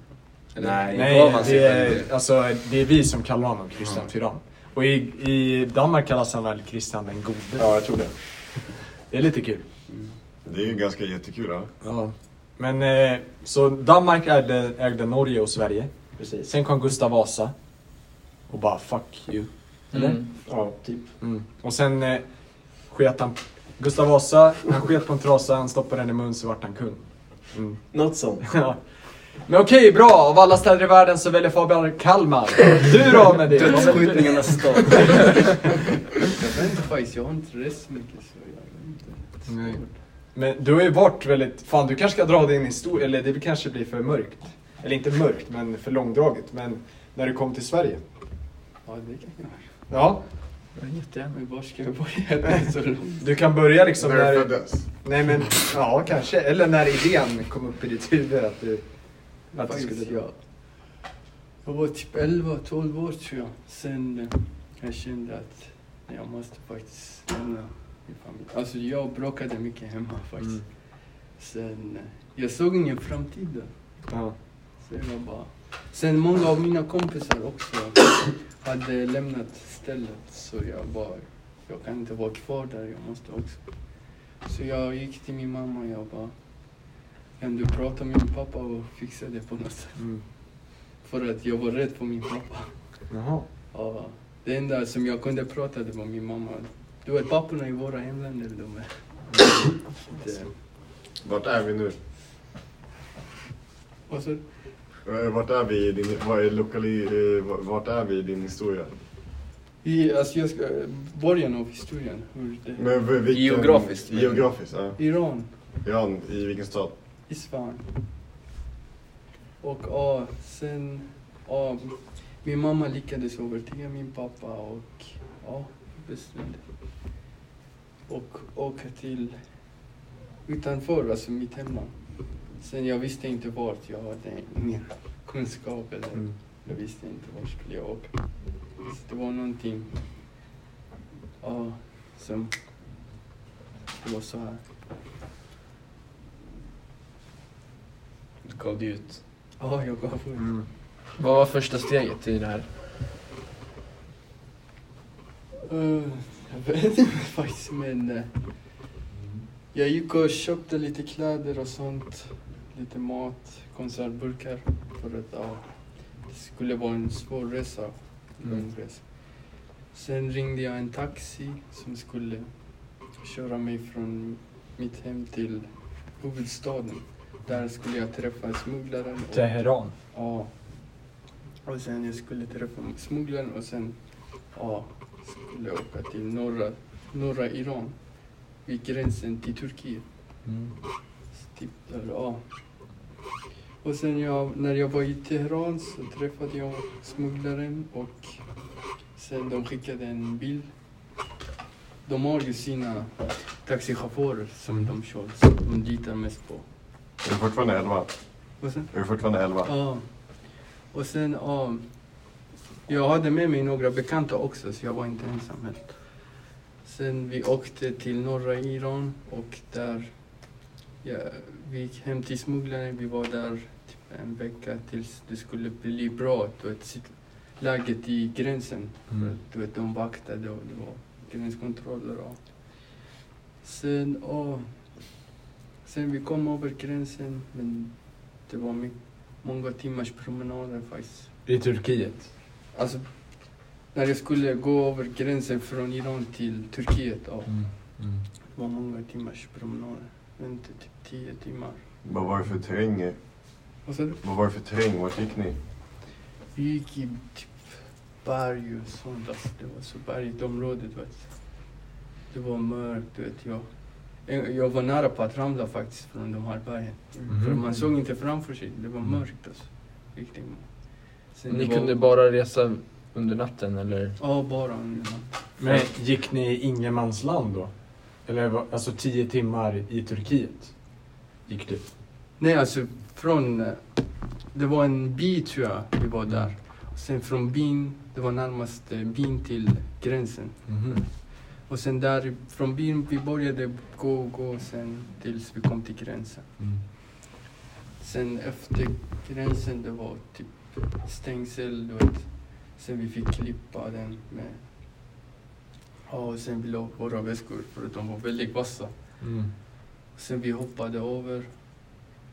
Speaker 6: ifrån?
Speaker 5: Nej.
Speaker 2: Nej, det är, alltså, det är vi som kallar honom Christian Tyrann. Och i, i Danmark kallas han väl Christian den gode.
Speaker 5: Ja, jag tror det.
Speaker 2: Det är lite kul.
Speaker 1: Det är ju ganska jättekul. Ja.
Speaker 2: Ja. Men eh, så Danmark ägde, ägde Norge och Sverige.
Speaker 5: Precis.
Speaker 2: Sen kom Gustav Vasa. Och bara fuck you. Eller?
Speaker 3: Mm.
Speaker 5: Ja, typ.
Speaker 2: Mm. Och sen eh, sket han... Gustav Vasa, han sket på en trasa, han stoppade den i mun så vart han kung. Mm.
Speaker 5: Något sånt.
Speaker 2: Men okej, bra. Av alla städer i världen så väljer Fabian Kalmar. Du då med det?
Speaker 6: Dödsskjutningarnas stad.
Speaker 4: Jag vet inte faktiskt, jag har inte rest så mycket så jag vet inte.
Speaker 2: Nej. Men du har ju varit väldigt... Fan, du kanske ska dra din historia, eller det kanske blir för mörkt. Eller inte mörkt, men för långdraget. Men när du kom till Sverige.
Speaker 4: Ja, det kan jag.
Speaker 2: Ja,
Speaker 3: Jättegärna.
Speaker 4: Var ska jag börja?
Speaker 2: Du kan börja liksom
Speaker 1: När du
Speaker 2: när...
Speaker 1: föddes.
Speaker 2: Nej men, ja kanske. Eller när idén kom upp i ditt huvud att du... Att du skulle dra.
Speaker 4: jag, var typ 11-12 år tror jag. Sen eh, jag kände att jag måste faktiskt lämna min familj. Alltså jag bråkade mycket hemma faktiskt.
Speaker 2: Mm.
Speaker 4: Sen, eh, jag såg ingen framtid där.
Speaker 2: Ja.
Speaker 4: Så jag bara... Sen många av mina kompisar också hade lämnat stället. Så jag bara, jag kan inte vara kvar där, jag måste också. Så jag gick till min mamma och jag bara, kan du prata med min pappa och fixa det på något sätt?
Speaker 2: Mm.
Speaker 4: För att jag var rädd för min pappa.
Speaker 2: Jaha.
Speaker 4: Ja, det enda som jag kunde prata det var min mamma. Du vet papporna i våra hemländer, de är... Det,
Speaker 1: Vart är vi nu?
Speaker 4: och så,
Speaker 1: Eh, Vart är vi i din, vad är lokali, eh, vart är vi i din historia?
Speaker 4: i, alltså jag ska, början av historien, hur det...
Speaker 1: Men vilken,
Speaker 6: Geografiskt, men-
Speaker 1: Geografiskt, ja.
Speaker 4: Iran.
Speaker 1: Iran, i vilken stad?
Speaker 4: Isfahan. Och ja, sen, ja, min mamma lyckades övertyga min pappa och ja, bestämde. Och åka till utanför, alltså mitt hemland. Sen jag visste inte vart, jag hade ingen kunskap eller
Speaker 2: Mm.
Speaker 4: jag visste inte vart skulle jag åka. Så det var någonting, ja, som, det var så här.
Speaker 6: Gav dig ut.
Speaker 4: Ja, jag gav upp.
Speaker 2: Mm.
Speaker 3: Vad var första steget i det här?
Speaker 4: Eh, jag vet inte faktiskt, men eh, jag gick och köpte lite kläder och sånt. Lite mat, konservburkar. För att ja, det skulle vara en svår resa.
Speaker 2: Mm.
Speaker 4: lång resa. Sen ringde jag en taxi som skulle köra mig från mitt hem till huvudstaden. Där skulle jag träffa smugglaren. och-
Speaker 2: Teheran.
Speaker 4: Ja. Och sen jag skulle träffa smugglaren och sen ja, skulle jag åka till norra, norra Iran. Vid gränsen till Turkiet.
Speaker 2: Mm.
Speaker 4: Typ där, ja. Och sen jag, när jag var i Teheran så träffade jag smugglaren och sen de skickade en bil. De har ju sina taxichaufförer som de kör, som de litar mest på.
Speaker 1: Är du fortfarande 11?
Speaker 4: Och sen,
Speaker 1: Är du fortfarande 11?
Speaker 4: Ja. Och sen, ja. Jag hade med mig några bekanta också, så jag var inte ensam helt. Sen vi åkte till norra Iran och där, ja, vi gick hem till smugglaren. Vi var där typ en vecka tills det skulle bli bra. Du vet, läget i gränsen.
Speaker 2: Mm.
Speaker 4: du vet, de vaktade och det var gränskontroller. Och. Sen, ja. Sen vi kom över gränsen, men det var mycket, många timmars promenader faktiskt.
Speaker 2: I Turkiet.
Speaker 4: Alltså, när jag skulle gå över gränsen från Iran till Turkiet, ja,
Speaker 2: Mm. Mm.
Speaker 4: det var många timmars promenader. Inte typ tio timmar.
Speaker 1: Vad var det för terräng?
Speaker 4: Och så,
Speaker 1: Vad var det för terräng? Vart gick ni?
Speaker 4: vi gick i typ berg och sånt. Alltså, det var så bergigt område, du vet. Det var mörkt, du vet. Jag, jag var nära på att ramla faktiskt från de här bergen.
Speaker 2: Mhm.
Speaker 4: För man såg inte framför sig. Det var mörkt alltså. Riktigt mörkt. Sen
Speaker 3: Ni
Speaker 4: var-
Speaker 3: kunde bara resa under natten eller?
Speaker 4: Ja, bara under natten.
Speaker 2: Men gick ni i ingenmansland då? Eller var- alltså tio timmar i Turkiet? Gick du?
Speaker 4: Nej, alltså från... eh, Det var en by tror jag, vi var där. Och sen från byn, det var närmast eh, byn till gränsen.
Speaker 2: Mhm.
Speaker 4: Och sen där, från byn, vi började gå och gå sen tills vi kom till gränsen.
Speaker 2: Mm.
Speaker 4: Sen efter gränsen, det var typ stängsel, du vet. Sen vi fick klippa den med... Ja, och sen vi la våra väskor för att de var väldigt vassa.
Speaker 2: Mm.
Speaker 4: Sen vi hoppade över.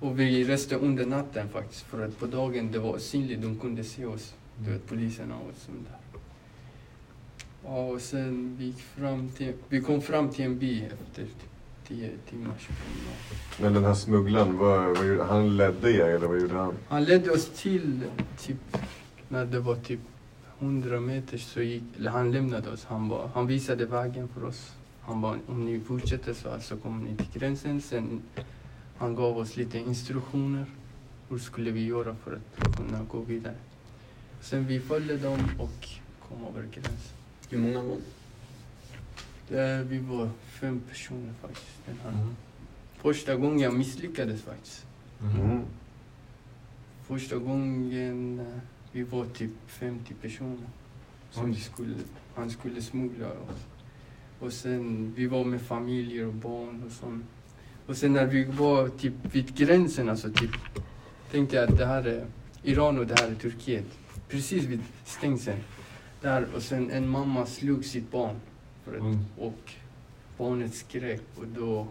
Speaker 4: Och vi reste under natten faktiskt, för att på dagen det var synligt, de kunde se oss. Du vet, poliserna och sånt där. Ja, och sen vi fram till, vi kom fram till en by efter 10 timmars promenad.
Speaker 1: Men den här smugglaren, vad, vad gjorde, han ledde er eller vad gjorde han?
Speaker 4: Han ledde oss till typ, när det var typ 100 meter så gick, eller han lämnade oss. Han, var, han visade vägen för oss. Han bara, om ni fortsätter så alltså kommer ni till gränsen. Sen han gav oss lite instruktioner. Hur skulle vi göra för att kunna gå vidare? Sen vi följde dem och kom över gränsen.
Speaker 6: Hur många var
Speaker 4: Där vi var fem personer faktiskt. Den här.
Speaker 2: Mm.
Speaker 4: Första gången jag misslyckades faktiskt.
Speaker 1: Mm.
Speaker 4: Första gången eh, vi var typ 50 personer som skulle, han skulle smuggla oss. Och sen vi var med familjer och barn och sånt. Och sen när vi var typ vid gränsen, alltså typ, tänkte jag att det här är Iran och det här är Turkiet. Precis vid stängseln. Där, och sen en mamma slog sitt barn. För att,
Speaker 2: Mm.
Speaker 4: Och barnet skrek och då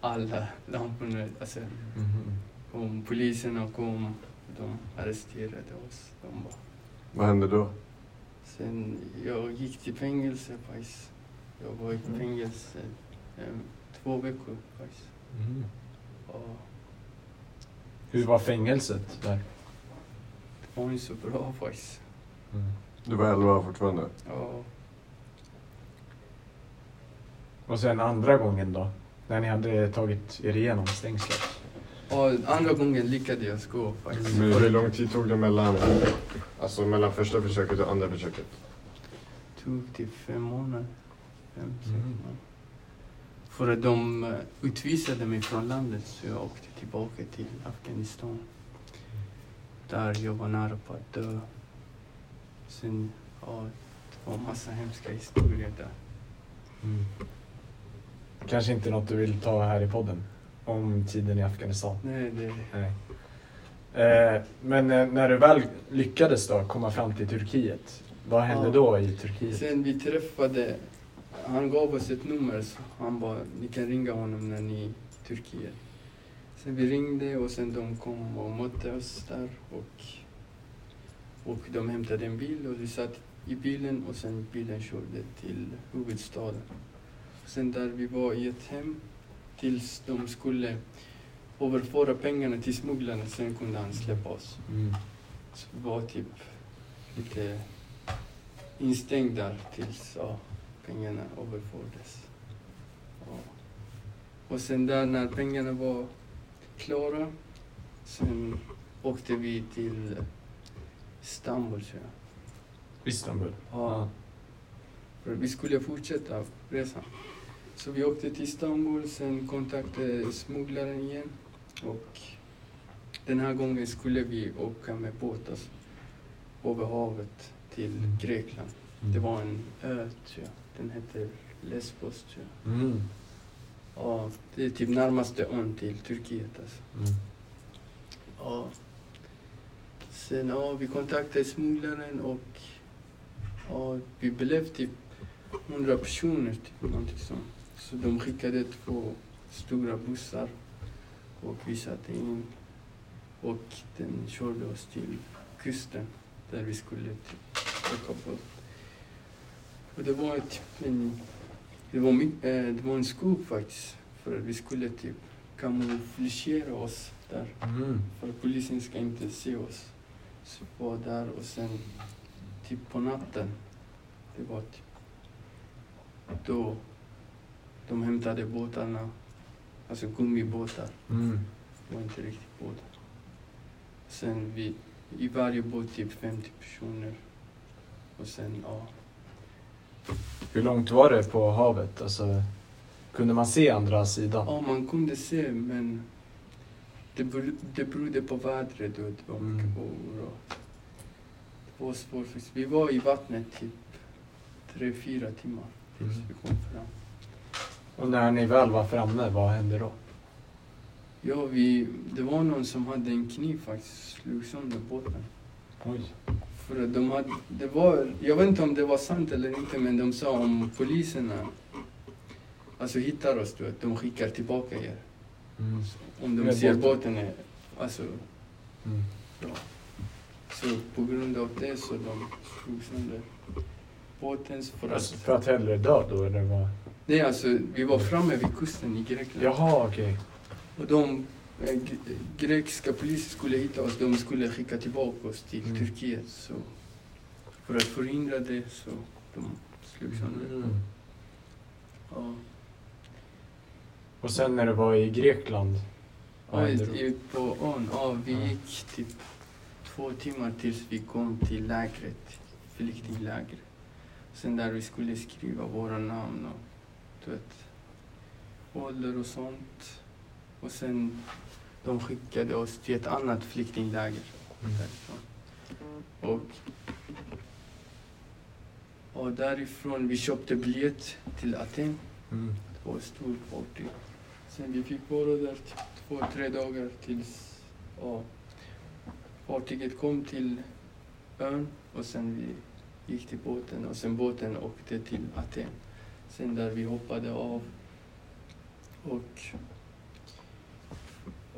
Speaker 4: alla lamporna, alltså
Speaker 2: Mhm.
Speaker 4: kom, poliserna kom, de arresterade oss. De bara.
Speaker 1: Vad hände då?
Speaker 4: Sen jag gick till fängelse faktiskt. Jag var i
Speaker 2: Mm.
Speaker 4: fängelse eh, två veckor faktiskt.
Speaker 2: Mhm.
Speaker 4: Och
Speaker 2: Hur var fängelset där?
Speaker 4: det var inte så bra faktiskt.
Speaker 2: Mm.
Speaker 1: Du var 11 år fortfarande?
Speaker 4: Ja,
Speaker 2: Och sen andra gången då? När ni hade tagit er igenom stängslet?
Speaker 4: och andra gången lyckades jag gå faktiskt.
Speaker 1: Men hur lång tid tog det mellan, alltså mellan första försöket och andra försöket?
Speaker 4: Tog typ fem månader. Fem, sex
Speaker 2: Mm.
Speaker 4: månader. För att de eh, utvisade mig från landet så jag åkte tillbaka till Afghanistan. Där jag var nära på att dö. Sen, ja, det var massa hemska historier där.
Speaker 2: Mm. Kanske inte något du vill ta här i podden? Om tiden i Afghanistan?
Speaker 4: Nej, det,
Speaker 2: Nej. Eh, men eh, när du väl lyckades då komma fram till Turkiet, vad hände
Speaker 4: Ja.
Speaker 2: då i Turkiet?
Speaker 4: Sen vi träffade, han gav oss ett nummer så han bara, ni kan ringa honom när ni är i Turkiet. Sen vi ringde och sen de kom och mötte oss där och, och de hämtade en bil och vi satt i bilen och sen bilen körde till huvudstaden. Sen där vi var i ett hem tills de skulle överföra pengarna till smugglarna, sen kunde han släppa oss.
Speaker 2: Mm.
Speaker 4: Så vi var typ lite instängd där tills ja, pengarna överfördes. Ja. Och sen där när pengarna var klara, sen åkte vi till Istanbul tror jag.
Speaker 2: Istanbul?
Speaker 4: Ja. För vi skulle fortsätta resan. Så vi åkte till Istanbul, sen kontaktade smugglaren igen. Och den här gången skulle vi åka med båt alltså, över havet till
Speaker 2: Mm.
Speaker 4: Grekland.
Speaker 2: Mm.
Speaker 4: Det var en ö, tror jag. Den hette Lesbos, tror jag.
Speaker 2: Mm.
Speaker 4: Ja, det är typ närmaste ön till Turkiet alltså.
Speaker 2: Mm.
Speaker 4: Ja. Sen ja, vi kontaktade smugglaren och ja, vi blev typ 100 personer, typ, någonting sånt. Så de skickade två stora bussar och vi satte in och den körde oss till kusten där vi skulle typ åka båt. Och det var typ en, det var, eh, det var en skog faktiskt för att vi skulle typ kamouflagera oss där
Speaker 2: Mm.
Speaker 4: för polisen ska inte se oss. Så var där och sen typ på natten, det var typ då de hämtade båtarna, alltså gummibåtar.
Speaker 2: Mm.
Speaker 4: Det var inte riktigt båtar. Sen vi, i varje båt typ 50 personer. Och sen, ja.
Speaker 2: Hur långt var det på havet? Alltså, kunde man se andra sidan?
Speaker 4: Ja, man kunde se men det, bero- det berodde på vädret vet, det var mycket och det var svårt. Vi var i vattnet typ tre, fyra timmar tills
Speaker 2: Mm.
Speaker 4: vi kom fram.
Speaker 2: Och när ni väl var framme, vad hände då?
Speaker 4: Ja, vi, det var någon som hade en kniv faktiskt, slog sönder båten.
Speaker 2: Oj.
Speaker 4: För de hade, det var, jag vet inte om det var sant eller inte, men de sa om poliserna alltså hittar oss, du vet, de skickar tillbaka er.
Speaker 2: Mm.
Speaker 4: Om de ser båten. är alltså,
Speaker 2: Mm.
Speaker 4: bra. Så på grund av det så de slog sönder båten. För
Speaker 2: Alltså,
Speaker 4: att,
Speaker 2: för att hellre dö då, eller vad?
Speaker 4: nej, alltså, vi var framme vid kusten i Grekland.
Speaker 2: Jaha, okej.
Speaker 4: Och de eh, gre- grekiska poliser skulle hitta oss, de skulle skicka tillbaka oss till
Speaker 2: Mm.
Speaker 4: Turkiet. Så för att förhindra det så de slog sönder.
Speaker 2: Mm.
Speaker 4: Ja.
Speaker 2: Och sen när du var i Grekland,
Speaker 4: Ja, ut på ön. Ja, vi
Speaker 2: Ja.
Speaker 4: gick typ två timmar tills vi kom till lägret, flyktinglägret. Sen där vi skulle skriva våra namn och du vet, ålder och sånt. Och sen de skickade oss till ett annat flyktingläger
Speaker 2: Mm.
Speaker 4: därifrån. Och, och därifrån vi köpte biljett till Aten.
Speaker 2: Mm.
Speaker 4: Det var ett stort fartyg. Sen vi fick vara där två, tre dagar tills ja, fartyget kom till ön och sen vi gick till båten och sen båten åkte till Aten. Sen där vi hoppade av och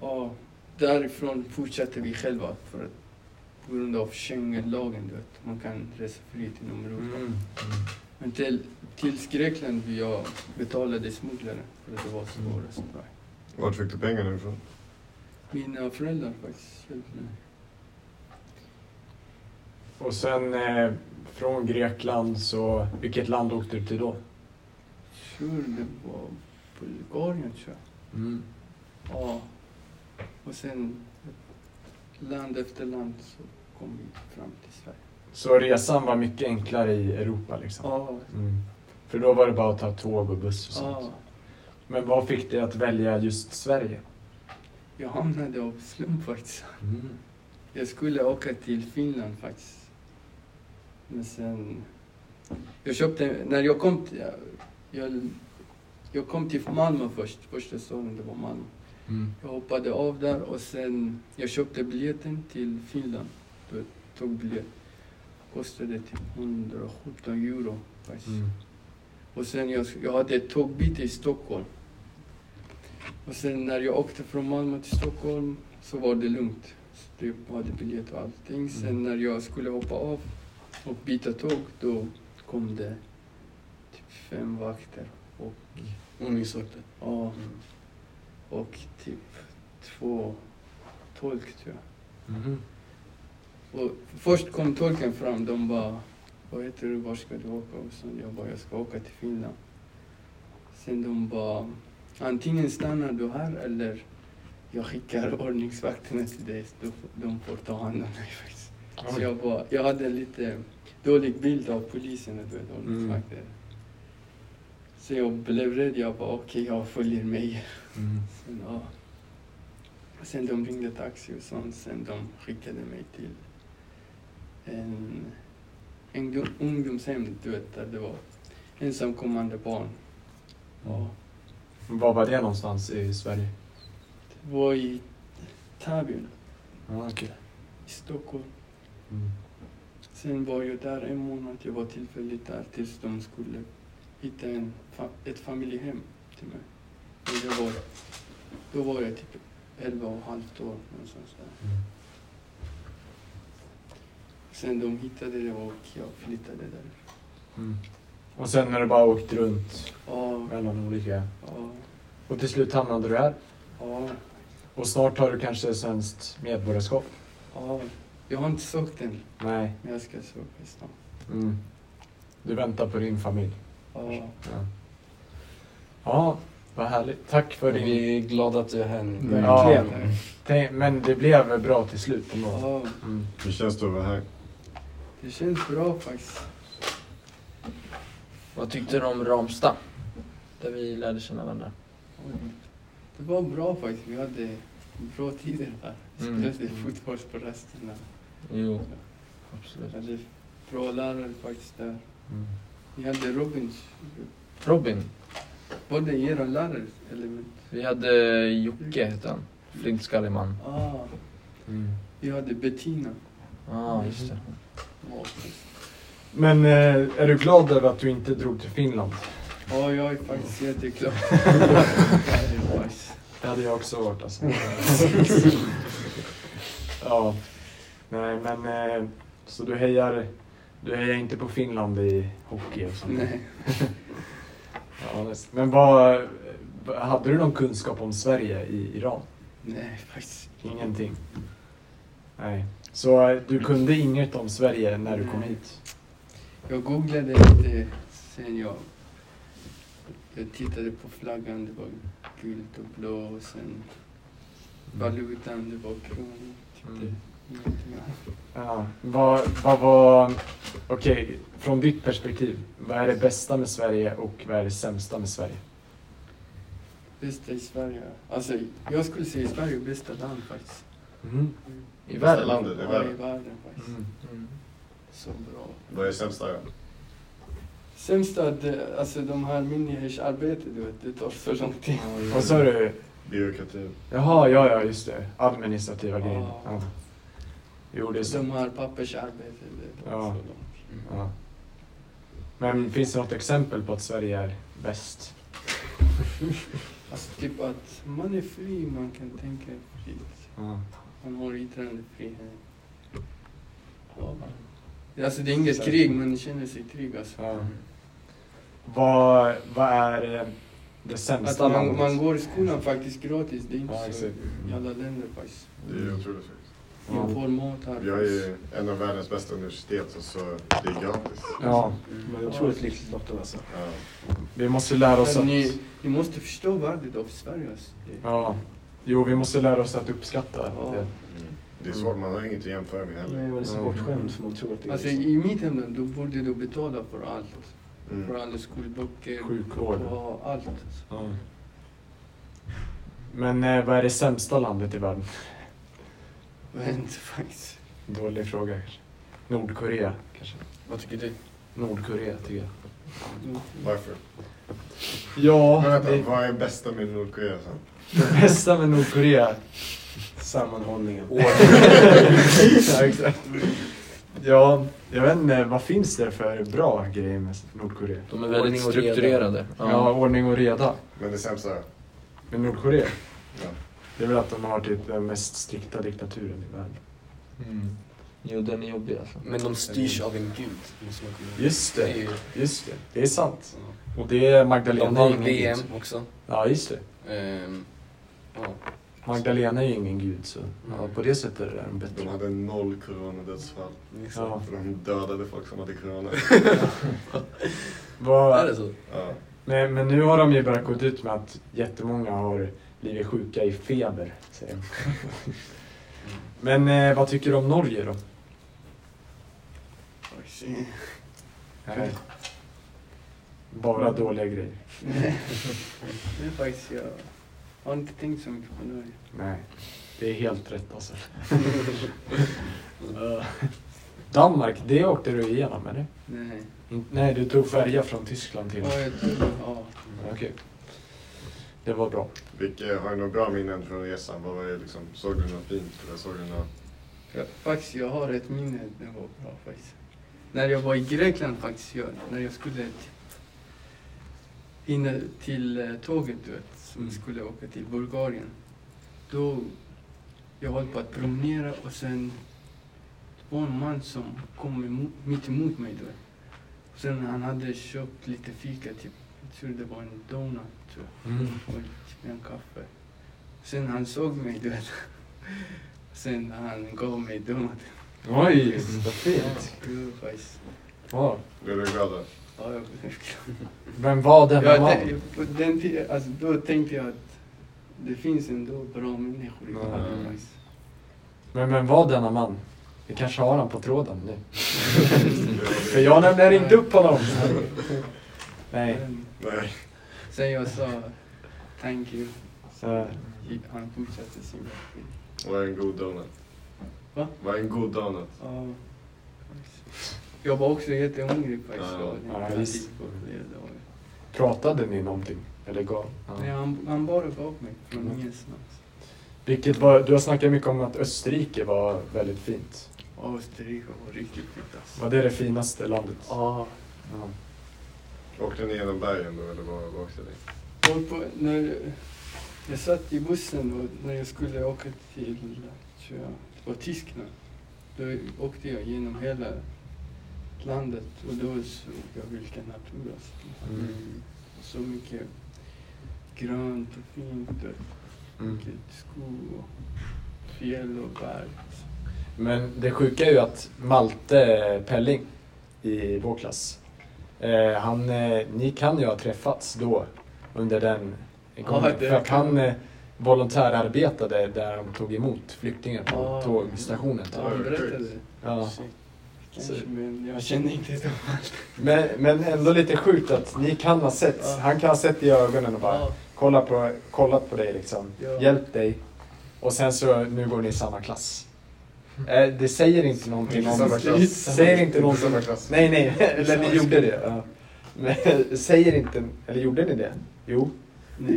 Speaker 4: ja, därifrån fortsatte vi själva för att på grund av Schengenlagen, du vet, man kan resa fritt inom Europa.
Speaker 2: Mm. mm.
Speaker 4: Men till, tills Grekland vi jag betalade smugglare för att det var svårast. Mm.
Speaker 1: Vart fick du pengarna ifrån?
Speaker 4: Mina föräldrar faktiskt hjälpte mig.
Speaker 2: Och sen eh, från Grekland så, vilket land åkte du till då?
Speaker 4: Sure, det var Bulgarien tror jag.
Speaker 2: Mm.
Speaker 4: Ja. Och sen land efter land så kom vi fram till Sverige.
Speaker 2: Så resan var mycket enklare i Europa liksom?
Speaker 4: Ja,
Speaker 2: Mm. För då var det bara att ta tåg och buss och sånt.
Speaker 4: ja.
Speaker 2: Men vad fick dig att välja just Sverige?
Speaker 4: Jag hamnade av slump faktiskt.
Speaker 2: Mm.
Speaker 4: Jag skulle åka till Finland faktiskt. Men sen... Jag köpte... När jag kom till... Jag, jag kom till Malmö först. Första staden det var Malmö.
Speaker 2: Mm.
Speaker 4: Jag hoppade av där och sen... Jag köpte biljetten till Finland. Du vet, tågbiljett. Kostade typ 117 euro faktiskt.
Speaker 2: Mm.
Speaker 4: Och sen jag, jag hade ett tågbyte i Stockholm. Och sen när jag åkte från Malmö till Stockholm så var det lugnt. Så jag hade biljett och allting. Sen
Speaker 2: Mm.
Speaker 4: när jag skulle hoppa av och byta tåg då kom det typ fem vakter. Och,
Speaker 6: Ordningsvakter.
Speaker 4: ja,
Speaker 6: Mm.
Speaker 4: och typ två tolk tror jag.
Speaker 2: Mhm.
Speaker 4: Och först kom tolken fram, de bara Vad heter du, var ska du åka? Och så jag bara, jag ska åka till Finland. Sen de bara, antingen stannar du här eller jag skickar ordningsvakterna till dig. De, de får ta hand om dig faktiskt. Så jag, bara, jag hade lite dålig bild av polisen, du vet, ordningsvakter. Så jag blev rädd, jag bara okej, jag följer med.
Speaker 2: Mm.
Speaker 4: Sen, ja. Sen de ringde taxi och sånt. Sen de skickade mig till en, en ungdomshem, du vet, där det var ensamkommande barn. Ja.
Speaker 2: Var var det någonstans i Sverige?
Speaker 4: Det var i Täby,
Speaker 2: Ja, okej.
Speaker 4: i Stockholm.
Speaker 2: Mm.
Speaker 4: Sen var jag där en månad, jag var tillfälligt där tills de skulle hitta en, ett familjehem till mig. Och jag var, då var jag typ 11 och ett halvt år någonstans där.
Speaker 2: Mm.
Speaker 4: Sen de hittade det och jag flyttade där.
Speaker 2: Mm. Och sen när du bara åkt runt
Speaker 4: Ja,
Speaker 2: mellan olika...
Speaker 4: ja,
Speaker 2: Och till slut hamnade du här.
Speaker 4: ja,
Speaker 2: Och snart har du kanske svenskt medborgarskap?
Speaker 4: ja. Jag har inte sökt än,
Speaker 2: Nej.
Speaker 4: men jag ska söka snart.
Speaker 2: Mm. Du väntar på din familj?
Speaker 4: Ja,
Speaker 2: Ja. Ja, vad härligt. Tack för din...
Speaker 6: Vi är glada att du är här nu.
Speaker 2: Ja.
Speaker 6: Verkligen.
Speaker 2: Tänk- Men det blev bra till slut ändå.
Speaker 4: ja,
Speaker 2: Mm.
Speaker 1: Hur känns det att vara här?
Speaker 4: Det känns bra faktiskt.
Speaker 3: Vad tyckte du om Ramsta? Där vi lärde känna varandra.
Speaker 4: Det var bra faktiskt. Vi hade bra tider här.
Speaker 3: Mm.
Speaker 4: Spelade fotboll på rasterna.
Speaker 3: Jo, absolut.
Speaker 4: Jag hade bra lärare faktiskt där.
Speaker 2: Mm.
Speaker 4: Ni hade Robins,
Speaker 3: Robin,
Speaker 4: både era lärare element.
Speaker 3: vi hade Jocke hette han. Flintskallig man.
Speaker 4: Ah,
Speaker 2: Mm.
Speaker 4: vi hade Bettina.
Speaker 3: Ja, ah, just det.
Speaker 2: Men eh, är du glad över att du inte drog till Finland?
Speaker 4: Ja, jag är faktiskt jätteglad.
Speaker 2: Det hade jag också varit alltså. ja. Nej men, eh, så du hejar, du hejar inte på Finland i hockey och sånt?
Speaker 4: Nej.
Speaker 2: Ja, men vad- hade du någon kunskap om Sverige i Iran?
Speaker 4: Nej, faktiskt.
Speaker 2: Ingenting? Nej. Så eh, du kunde inget om Sverige när du kom hit?
Speaker 4: Jag googlade lite sen jag, jag tittade på flaggan. Det var gult och blå och sen valutan, det var kronor.
Speaker 2: Mm. Ja, vad, vad var... Okej, från ditt perspektiv. Vad är det bästa med Sverige och vad är det sämsta med Sverige?
Speaker 4: Bästa i Sverige? Alltså, jag skulle säga Sverige är bästa land faktiskt.
Speaker 2: Mm.
Speaker 3: I världen?
Speaker 1: landet i
Speaker 4: Ja, i
Speaker 1: världen.
Speaker 4: världen faktiskt.
Speaker 2: Mm.
Speaker 3: Mm.
Speaker 4: Så bra.
Speaker 1: Vad är sämsta då?
Speaker 4: Sämsta, det, alltså de här myndighetsarbetet, du vet, det tar så lång tid.
Speaker 2: Vad sa du?
Speaker 1: Byråkrati.
Speaker 2: Jaha, ja, ja, just det. Administrativa
Speaker 4: Ja.
Speaker 2: grejer. Ja. Jo, det är så.
Speaker 4: De här pappersarbetet, det tar
Speaker 2: Ja.
Speaker 4: så lång tid.
Speaker 2: Ja. Men finns det något exempel på att Sverige är bäst?
Speaker 4: Alltså typ att man är fri, man kan tänka fritt.
Speaker 2: Ja.
Speaker 4: Man har yttrandefrihet. Ja. Alltså det är inget krig, men man känner sig trygg alltså.
Speaker 2: Ja. Vad, vad är eh, det
Speaker 4: Att
Speaker 2: sämsta
Speaker 4: man,
Speaker 2: landet?
Speaker 4: man går i skolan faktiskt gratis, det är inte
Speaker 2: Ja,
Speaker 4: så i alla länder faktiskt.
Speaker 1: Det är otroligt faktiskt.
Speaker 2: Ja.
Speaker 4: Man får mat här.
Speaker 1: Vi har ju en av världens bästa universitet och så det är gratis.
Speaker 2: Ja,
Speaker 5: Man är otroligt lyckligt lottad alltså.
Speaker 1: Ja.
Speaker 2: vi måste lära oss
Speaker 4: Men
Speaker 2: att...
Speaker 4: ni, ni måste förstå värdet av Sverige alltså.
Speaker 2: Ja. Jo, vi måste lära oss att uppskatta
Speaker 4: Ja.
Speaker 2: det.
Speaker 1: Mm. Det är svårt, man har inget att jämföra med
Speaker 5: Nej,
Speaker 1: heller.
Speaker 5: man är så bortskämd för man tror att det är
Speaker 4: alltså
Speaker 5: så.
Speaker 4: i mitt hemland, då borde du betala för allt. För
Speaker 1: Mm.
Speaker 4: alla skolböcker,
Speaker 2: Sjukvård.
Speaker 4: och allt. Alltså.
Speaker 2: Ja. Men eh, vad är det sämsta landet i världen?
Speaker 4: Jag vet inte faktiskt.
Speaker 2: Dålig fråga kanske. Nordkorea kanske?
Speaker 6: Vad tycker du?
Speaker 2: Nordkorea tycker jag.
Speaker 1: Varför?
Speaker 2: Ja,
Speaker 1: Men vänta,
Speaker 2: det,
Speaker 1: vad är bästa med Nordkorea sen?
Speaker 2: Det bästa med Nordkorea
Speaker 5: Sammanhållningen.
Speaker 2: ja, exakt. Ja, jag vet inte, vad finns det för bra grejer med Nordkorea?
Speaker 3: De är väldigt strukturerade.
Speaker 2: Ja, ordning och reda.
Speaker 1: Men det sämsta då?
Speaker 2: med Nordkorea?
Speaker 1: Ja.
Speaker 2: Det är väl att de har typ den mest strikta diktaturen i världen.
Speaker 3: Mm. Jo, den är jobbig alltså.
Speaker 6: Men de styrs av en gud.
Speaker 2: Just
Speaker 6: Det
Speaker 2: det,
Speaker 6: ju-
Speaker 2: just det. Det är sant. Och det är
Speaker 6: De
Speaker 2: Magdalena
Speaker 6: vann
Speaker 2: ingen
Speaker 6: VM också.
Speaker 2: Ja, just det.
Speaker 6: Ehm, ja.
Speaker 2: Magdalena är ju ingen gud så ja,
Speaker 6: Mm.
Speaker 2: på det sättet är de
Speaker 1: De
Speaker 2: bättre.
Speaker 1: hade noll coronadödsfall.
Speaker 2: Ja.
Speaker 1: För de dödade folk som hade corona.
Speaker 6: Är
Speaker 2: Vad,
Speaker 6: det så?
Speaker 1: Ja.
Speaker 2: men, men nu har de ju börjat gå ut med att jättemånga har blivit sjuka i feber, säger de. Men eh, vad tycker du om Norge då?
Speaker 4: Faktiskt.
Speaker 2: Nej. Bara dåliga grejer.
Speaker 4: Det är faktiskt, jag har inte tänkt så mycket på Norge.
Speaker 2: Nej, det är helt rätt alltså. Danmark, det åkte du igenom eller?
Speaker 4: Nej.
Speaker 2: In- Nej, du tog färja från Tyskland till...
Speaker 4: Ja, jag tror, ja.
Speaker 2: Okej. Det var bra.
Speaker 1: Vilka, har du några bra minnen från resan? Vad var det liksom, såg du något fint? Eller såg du något?
Speaker 4: Ja, faktiskt, jag har ett minne. Det var bra faktiskt. När jag var i Grekland faktiskt, jag, när jag skulle hinna till eh, tåget, du vet, som
Speaker 2: Mm.
Speaker 4: skulle åka till Bulgarien. Då, jag höll på att promenera och sen det var en man som kom emot, mitt emot mig, du vet. Och sen han hade köpt lite fika, typ, jag tror det var en donut, tror jag.
Speaker 2: Mm.
Speaker 4: och typ en kaffe. Sen han såg mig, du vet. Sen han gav mig donut.
Speaker 2: Oj, vad fint.
Speaker 4: Det var faktiskt...
Speaker 2: Ja.
Speaker 1: Blev du glad då?
Speaker 4: Ja, jag blev glad.
Speaker 2: Vem var denna
Speaker 4: Ja,
Speaker 2: man?
Speaker 4: det, på den tiden, alltså, då tänkte jag att det finns ändå bra människor i världen.
Speaker 2: Men vem var denna man? Vi kanske har han på tråden nu. För jag nämligen ringt upp honom. Nej.
Speaker 1: Nej.
Speaker 4: Sen jag sa thank you, gick- han fortsatte sin
Speaker 1: är en god donut?
Speaker 4: Va?
Speaker 1: Vad är en god donut?
Speaker 4: Ja. Jag var också jättehungrig faktiskt.
Speaker 1: Ja.
Speaker 2: Ja,
Speaker 4: jag
Speaker 2: visst. Pratade ni någonting? Eller gav?
Speaker 4: Nej,
Speaker 2: Ja.
Speaker 4: han, han bara gav mig från
Speaker 2: Mm.
Speaker 4: ingenstans.
Speaker 2: Vilket var, du har snackat mycket om att Österrike var väldigt fint.
Speaker 4: Och Österrike var riktigt fint alltså.
Speaker 2: Var det det finaste landet?
Speaker 4: Ja.
Speaker 2: Ja.
Speaker 1: Åkte ni genom bergen då eller vad vad åkte ni?
Speaker 4: Och på, när jag satt i bussen och när jag skulle åka till tror jag, det var Tyskland. Då åkte jag genom hela landet och då såg jag vilken natur alltså.
Speaker 2: Mm.
Speaker 4: Så mycket grönt och fint och
Speaker 2: Mm.
Speaker 4: mycket skog och fjäll och berg. Alltså.
Speaker 2: Men det sjuka är ju att Malte Pelling i vår klass, eh, han, eh, ni kan ju ha träffats då under den gången.
Speaker 4: det
Speaker 2: för att han eh, volontärarbetade där de tog emot flyktingar på
Speaker 4: Ja.
Speaker 2: tågstationen.
Speaker 4: Ja, han berättade.
Speaker 2: Ja. Så-
Speaker 4: men jag kände inte dem.
Speaker 2: Men, men ändå lite sjukt att ni kan ha sett,
Speaker 4: Ja.
Speaker 2: han kan ha sett i ögonen och bara
Speaker 4: Ja,
Speaker 2: kolla på, kollat på dig liksom,
Speaker 4: Ja.
Speaker 2: hjälpt dig och sen så nu går ni i samma klass. Eh, det säger inte någonting om...
Speaker 1: samma klass.
Speaker 2: Säger inte
Speaker 1: Inte
Speaker 2: någonting...
Speaker 1: samma klass.
Speaker 2: Nej, nej, eller ni gjorde det. Ja. Men säger inte... Eller gjorde ni det? Jo.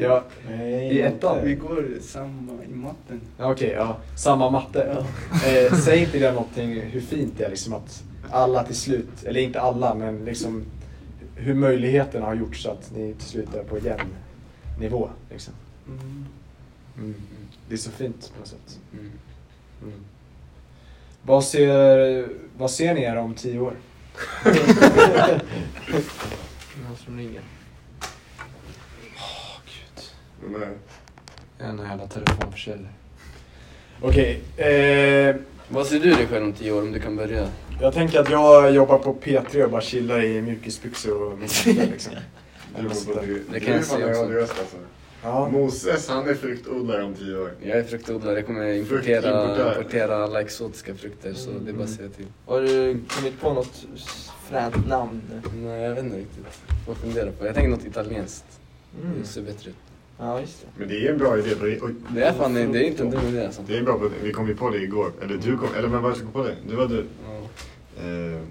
Speaker 2: Ja,
Speaker 5: Nej,
Speaker 2: I ettan?
Speaker 4: Vi går samma i matten.
Speaker 2: ja, okej, ja. Samma matte.
Speaker 4: Ja.
Speaker 2: Eh, säger inte det någonting hur fint det är liksom att alla till slut, eller inte alla, men liksom hur möjligheterna har gjort så att ni till slut är på jämn nivå. Liksom.
Speaker 4: Mm.
Speaker 2: Mm. Det är så fint på något sätt.
Speaker 6: Mm.
Speaker 2: Mm. Vad, ser, vad ser ni er om tio år?
Speaker 3: Någon som ringer.
Speaker 1: Nej.
Speaker 2: En jävla telefonförsäljare. Okej, eh,
Speaker 6: Vad ser du dig själv om tio år om du kan börja?
Speaker 2: jag tänker att jag jobbar på P3 och bara chillar i mjukisbyxor och mittvändare liksom.
Speaker 1: Du det.
Speaker 6: Det kan jag se
Speaker 1: Du är
Speaker 6: också.
Speaker 1: röst alltså.
Speaker 2: Ja.
Speaker 1: Moses, han är fruktodlare om tio år.
Speaker 6: Jag är fruktodlare, jag kommer importera,
Speaker 1: Fruktimportör.
Speaker 6: importera alla exotiska frukter så det är bara att säga till.
Speaker 3: Har du kommit på något fränt namn?
Speaker 6: Nej, jag vet inte riktigt. Får fundera på. Jag tänker något italienskt.
Speaker 3: Mm.
Speaker 6: Det ser bättre ut.
Speaker 3: Ja, just det.
Speaker 1: Men det är en bra idé. På, oj.
Speaker 6: Det är fan det är inte en dum idé alltså.
Speaker 1: Det är bra på Vi kom ju på det igår. Eller du kom, eller men vad kom på det? Du var du.
Speaker 6: Ja.
Speaker 1: Eh,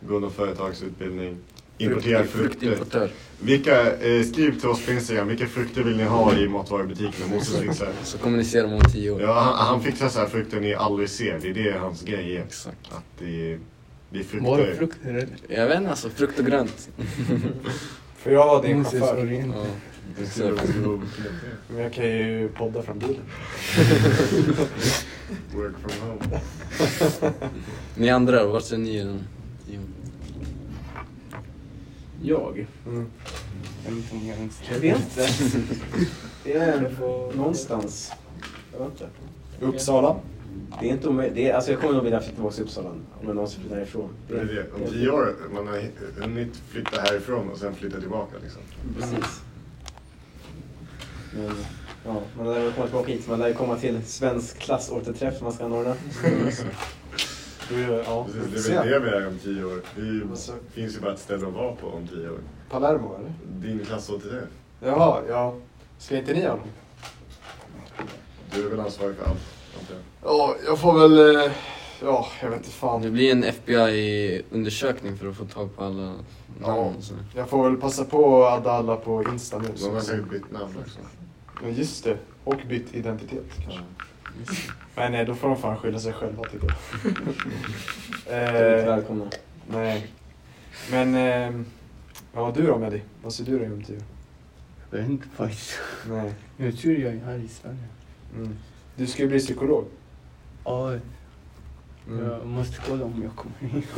Speaker 1: gå någon företagsutbildning. Importera frukter.
Speaker 6: Fruktimportör.
Speaker 1: Vilka, eh, skriv till oss på Instagram. Vilka frukter vill ni ha i matvarubutiken? Moses fixar.
Speaker 6: Så kommunicerar man om tio år.
Speaker 1: Ja, han, han fixar så här frukter ni aldrig ser. Det är det hans grej är.
Speaker 6: Exakt.
Speaker 1: Att det är, det är frukter.
Speaker 4: Var det frukter eller?
Speaker 6: Jag vet inte alltså, frukt och grönt.
Speaker 2: För jag var din chaufför.
Speaker 6: Ja.
Speaker 1: Det
Speaker 2: Men jag kan ju podda från bilen.
Speaker 1: Work from home.
Speaker 6: Ni andra då, vart ser ni?
Speaker 2: Jag? Mm.
Speaker 4: Jag vet inte jag.
Speaker 2: Det är någonstans. Jag vet inte. Uppsala?
Speaker 5: Det är inte omöjligt. Det är, alltså jag kommer nog vilja flytta tillbaka till Uppsala om jag någonsin flyttar härifrån.
Speaker 1: Det är det. Om tio år, man har hunnit flytta härifrån och sen flytta tillbaka liksom.
Speaker 5: Precis. Men, ja, man lär väl komma tillbaka hit. Man lär komma till svensk klassåterträff man ska anordna.
Speaker 2: Du, ja,
Speaker 1: Precis, det är väl det vi är om tio år. Det
Speaker 2: Alltså.
Speaker 1: finns ju bara ett ställe att vara på om tio år.
Speaker 2: Palermo eller?
Speaker 1: Din klassåterträff.
Speaker 2: Jaha, ja. Ska inte ni ha någon?
Speaker 1: Du är väl ansvarig för allt, antar jag?
Speaker 2: Ja, jag får väl... eh, Ja, jag vet inte
Speaker 6: Det
Speaker 2: fan.
Speaker 6: blir en FBI-undersökning för att få tag på alla
Speaker 2: Ja.
Speaker 6: namn så.
Speaker 2: Jag får väl passa på att adda alla på Insta nu.
Speaker 1: De har säkert bytt namn också.
Speaker 2: Ja, just det. Och bytt identitet kanske. Men nej, då får de fan skylla sig själva tycker jag.
Speaker 5: Eh,
Speaker 2: eh,
Speaker 5: Välkomna.
Speaker 2: nej. Men... Eh, ja, du då Mehdi? Vad ser du dig om tio år?
Speaker 4: Jag vet inte faktiskt.
Speaker 2: Nej.
Speaker 4: Jag tror jag är här i Sverige.
Speaker 2: Mm. Du ska ju bli psykolog.
Speaker 4: Ja,
Speaker 2: Mm.
Speaker 4: jag måste kolla om jag kommer hit.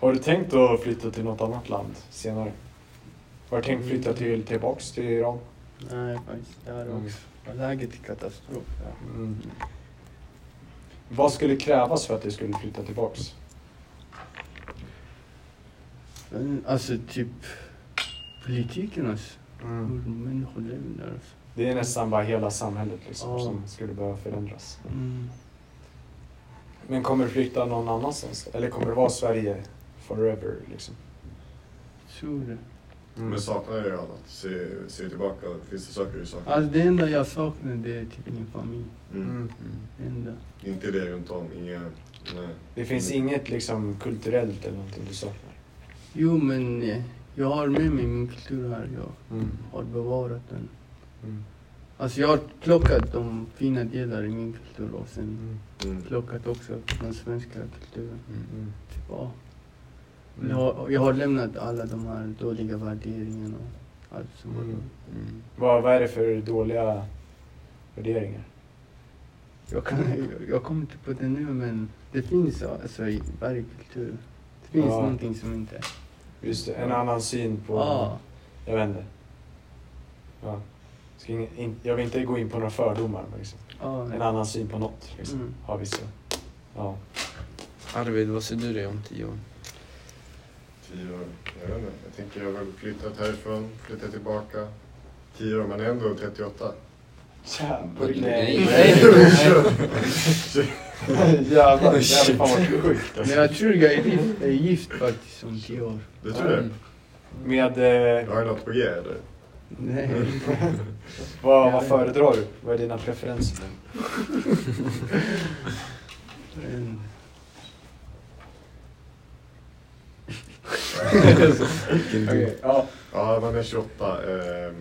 Speaker 2: Har du tänkt att flytta till något annat land senare? Har du tänkt flytta till, tillbaks till Iran?
Speaker 4: Nej, faktiskt. Det är
Speaker 2: Mm.
Speaker 4: också. Läget är katastrof. Ja.
Speaker 2: Mm. Vad skulle krävas för att du skulle flytta tillbaks?
Speaker 4: Alltså typ politiken alltså.
Speaker 2: Mm.
Speaker 4: Hur människor lever där alltså.
Speaker 2: Det är nästan bara hela samhället liksom,
Speaker 4: Ja.
Speaker 2: som skulle behöva förändras.
Speaker 4: Mm.
Speaker 2: Men kommer du flytta någon annanstans? Eller kommer det vara Sverige forever? Liksom?
Speaker 4: Tror det.
Speaker 6: Mm.
Speaker 1: Men saknar du annat? Se, se tillbaka, finns det saker du saknar?
Speaker 4: Alltså det enda jag saknar det är typ min familj.
Speaker 1: Mm.
Speaker 2: Mm.
Speaker 4: Det enda.
Speaker 1: Inte det runt om, inga... Nej.
Speaker 2: Det finns inget liksom kulturellt eller någonting du saknar?
Speaker 4: Jo men eh, jag har med mig min kultur här. Jag
Speaker 2: Mm.
Speaker 4: har bevarat den.
Speaker 2: Mm.
Speaker 4: Alltså jag har plockat de fina delar i min kultur och sen
Speaker 2: Mm.
Speaker 1: Mm.
Speaker 4: plockat också den svenska kulturen.
Speaker 2: Mm.
Speaker 4: Typ, ja.
Speaker 2: Mm.
Speaker 4: Jag, har, jag har lämnat alla de här dåliga värderingarna och allt som var
Speaker 2: Mm.
Speaker 4: dåligt.
Speaker 2: Vad, vad är det för dåliga värderingar?
Speaker 4: Jag, kan, jag, jag kommer inte på det nu men det finns alltså i varje kultur. Det finns
Speaker 2: Ja.
Speaker 4: någonting som inte...
Speaker 2: Just det, en annan syn på...
Speaker 4: Ja.
Speaker 2: Jag vet inte. Ja. Ska ingen, in, jag vill inte gå in på några fördomar, men liksom.
Speaker 4: Ja,
Speaker 2: en annan syn på något. Liksom.
Speaker 4: Mm.
Speaker 2: Har vissa. Ja.
Speaker 6: Arvid, vad ser du dig om tio år?
Speaker 1: Tio år, jag vet inte. Jag tänker jag har väl flyttat härifrån, flyttat tillbaka. Tio år, men ändå 38.
Speaker 2: Jävlar.
Speaker 6: Nej.
Speaker 2: Jävlar, det fan varit sjukt.
Speaker 4: Men jag tror jag är gift, är gift faktiskt om tio år.
Speaker 1: Du tror det?
Speaker 2: Med... Eh,
Speaker 1: Har du något på G eller?
Speaker 4: Nej.
Speaker 2: vad, vad föredrar du? Vad är dina preferenser? Okej, ja.
Speaker 1: Ja, man är 28. ehm,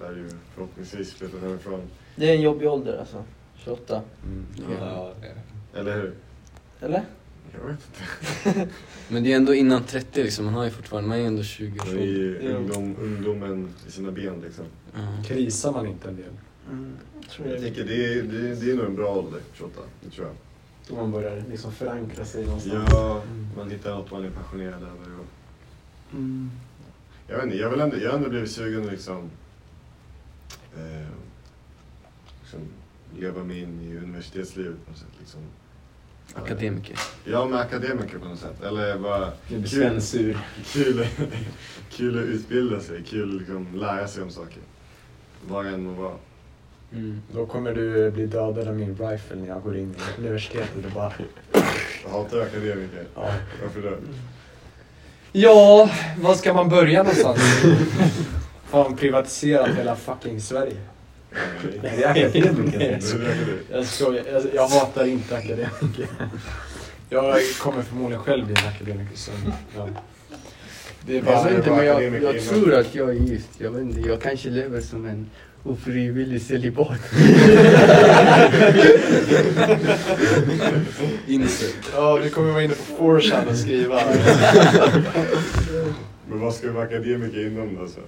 Speaker 1: Där är ju förhoppningsvis flyttat hemifrån.
Speaker 3: Det är en jobbig ålder alltså. 28.
Speaker 6: Ja.
Speaker 1: Eller hur?
Speaker 3: Eller?
Speaker 1: Jag vet inte.
Speaker 6: Men det är ändå innan 30 liksom, man har ju fortfarande, man är ändå 20
Speaker 1: Man
Speaker 6: år.
Speaker 1: är ju
Speaker 3: Ja.
Speaker 1: ungdom, ungdomen i sina ben liksom.
Speaker 6: Ja.
Speaker 2: Krisar man inte en del?
Speaker 4: mm.
Speaker 3: Tror
Speaker 1: Jag tänker det är, det, är, det är nog en bra ålder, 28. Det tror jag.
Speaker 5: Då man börjar liksom förankra sig någonstans.
Speaker 1: Ja, man hittar något man är passionerad över. Och,
Speaker 4: Mm.
Speaker 1: jag vet inte, jag, vill ändå, jag har ändå blivit sugen att liksom, eh, liksom leva mig in i universitetslivet på något sätt. Liksom.
Speaker 6: Akademiker.
Speaker 1: Ja, med akademiker på något sätt. Eller bara kul,
Speaker 5: Sven sur.
Speaker 1: kul, kul att utbilda sig, kul att liksom lära sig om saker. Vad än må vara.
Speaker 6: Mm.
Speaker 2: Då kommer du bli dödad av min rifle när jag går in i universitetet och bara...
Speaker 1: Jag hatar akademiker.
Speaker 2: Ja.
Speaker 1: Varför då?
Speaker 2: Ja, var ska man börja någonstans? Fan privatiserat hela fucking Sverige.
Speaker 1: Nej.
Speaker 5: Det är akademiker.
Speaker 1: Det det.
Speaker 2: Jag skojar, jag, jag hatar inte akademiker. Jag kommer förmodligen själv bli en akademiker sen. Ja. Det är
Speaker 4: Jag,
Speaker 2: bara...
Speaker 4: vet inte, men jag, jag tror att jag är gift. Jag, vet inte, jag kanske lever som en ofrivillig celibat.
Speaker 6: Insert.
Speaker 2: Ja, vi kommer vara inne på 4chan och skriva.
Speaker 1: Men vad ska vara akademiker inom då? Så?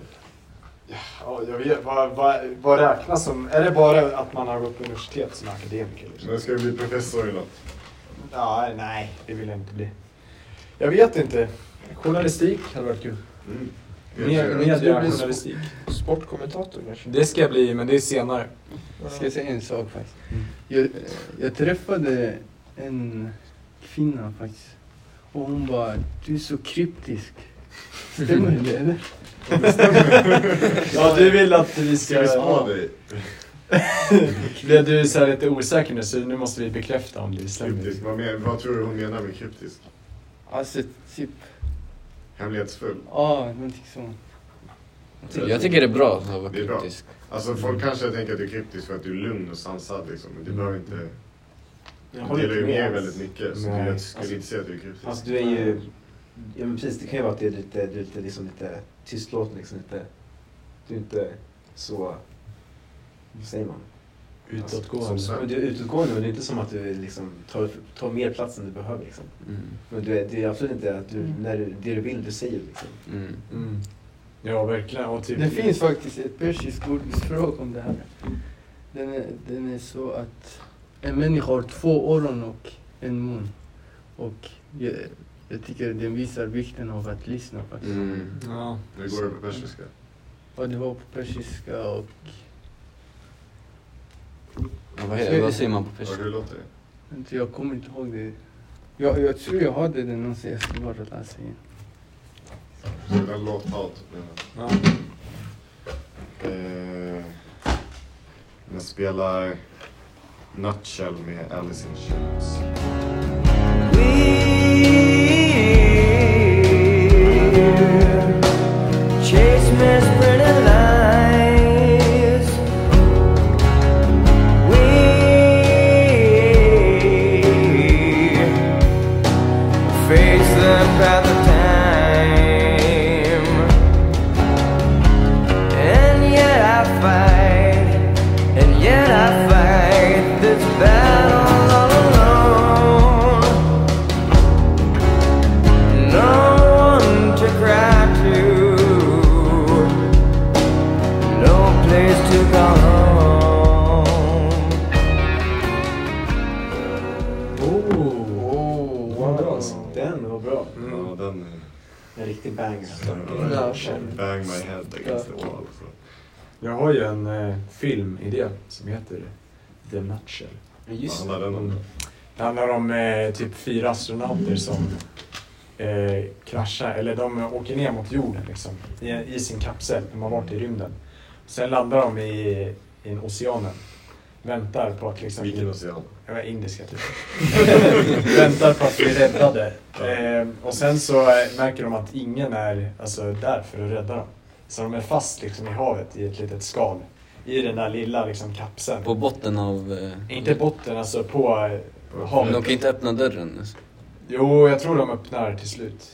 Speaker 2: Ja, jag vet, vad, vad, vad räknas som... Är det bara att man har gått på universitet som akademiker? Liksom?
Speaker 1: Men ska du bli professor i något?
Speaker 2: Ja, nej, det vill jag inte bli. Jag vet inte. Journalistik hade varit kul.
Speaker 1: Mm.
Speaker 3: Blir
Speaker 2: journalistik.
Speaker 3: Sportkommentator kanske?
Speaker 2: Det ska jag bli, men det är senare.
Speaker 4: Ska jag säga en sak faktiskt? Jag, jag träffade en kvinna faktiskt. Och hon bara, du är så kryptisk. Stämmer det eller?
Speaker 2: Ja, du vill att vi
Speaker 1: Ska vi spara dig?
Speaker 2: Blev du så här lite osäker nu, så nu måste vi bekräfta om det stämmer.
Speaker 1: Kryptisk. Vad, men, vad tror du hon menar med kryptisk?
Speaker 4: Alltså typ,
Speaker 1: Hemlighetsfull?
Speaker 4: ja någonting sånt.
Speaker 6: Jag tycker det är bra att vara
Speaker 1: Det är bra.
Speaker 6: kryptisk.
Speaker 1: Alltså folk kanske tänker att du är kryptisk för att du är lugn och sansad liksom. Men det
Speaker 2: Mm.
Speaker 1: behöver inte...
Speaker 5: Jag
Speaker 1: Du delar ju
Speaker 5: inte med alls.
Speaker 1: väldigt mycket. Så
Speaker 2: Nej.
Speaker 1: jag skulle inte säga att du är kryptisk.
Speaker 5: Alltså du är ju... Ja men precis, det kan ju vara att du är lite, du är lite, liksom lite tystlåten liksom lite... Du är inte så... Vad säger man?
Speaker 2: Utåtgående.
Speaker 1: Som.
Speaker 5: Men du är utåtgående men det är inte som att du liksom tar, tar mer plats än du behöver liksom.
Speaker 6: Mm.
Speaker 5: Men du det är absolut inte att du,
Speaker 4: Mm.
Speaker 5: när du, det du vill du säger liksom.
Speaker 6: Mm.
Speaker 2: Mm. Ja, verkligen. Och typ...
Speaker 4: Det finns faktiskt ett persiskt ordspråk om det här. Den är, den är så att en människa har två öron och en mun. Och jag, jag tycker den visar vikten av att lyssna faktiskt.
Speaker 6: Mm.
Speaker 2: Ja.
Speaker 1: Nu går det på persiska.
Speaker 4: Och det var på persiska och
Speaker 6: Ja, vad, heter, vad säger man på persiska?
Speaker 1: hur låter det?
Speaker 4: inte, jag kommer inte ihåg det. Jag, jag tror jag hade den någonstans, jag ska bara läsa igen.
Speaker 1: Så en låthat.
Speaker 2: Ja.
Speaker 1: Eh, jag spelar Nutshell med Alice in Chains.
Speaker 5: En riktig banger.
Speaker 3: Ja.
Speaker 1: Bang my head against the wall. Så.
Speaker 2: Jag har ju en eh, filmidé som heter The Nutshell.
Speaker 5: Just
Speaker 1: Vad handlar den om?
Speaker 2: Det handlar om eh, typ fyra astronauter som eh, kraschar, eller de åker ner mot jorden liksom, i, i sin kapsel. De har varit i rymden. Sen landar de i, i en oceanen. Väntar på att liksom...
Speaker 1: Vilken ocean?
Speaker 2: Ja, indiska typ. Väntar på att bli räddade. Eh, och sen så eh, märker de att ingen är alltså, där för att rädda dem. Så de är fast liksom, i havet i ett litet skal. I den där lilla liksom, kapseln.
Speaker 6: På botten av... Eh,
Speaker 2: Inte botten, alltså på eh,
Speaker 6: Men
Speaker 2: havet.
Speaker 6: de kan inte öppna dörren.
Speaker 2: Jo, jag tror de öppnar till slut.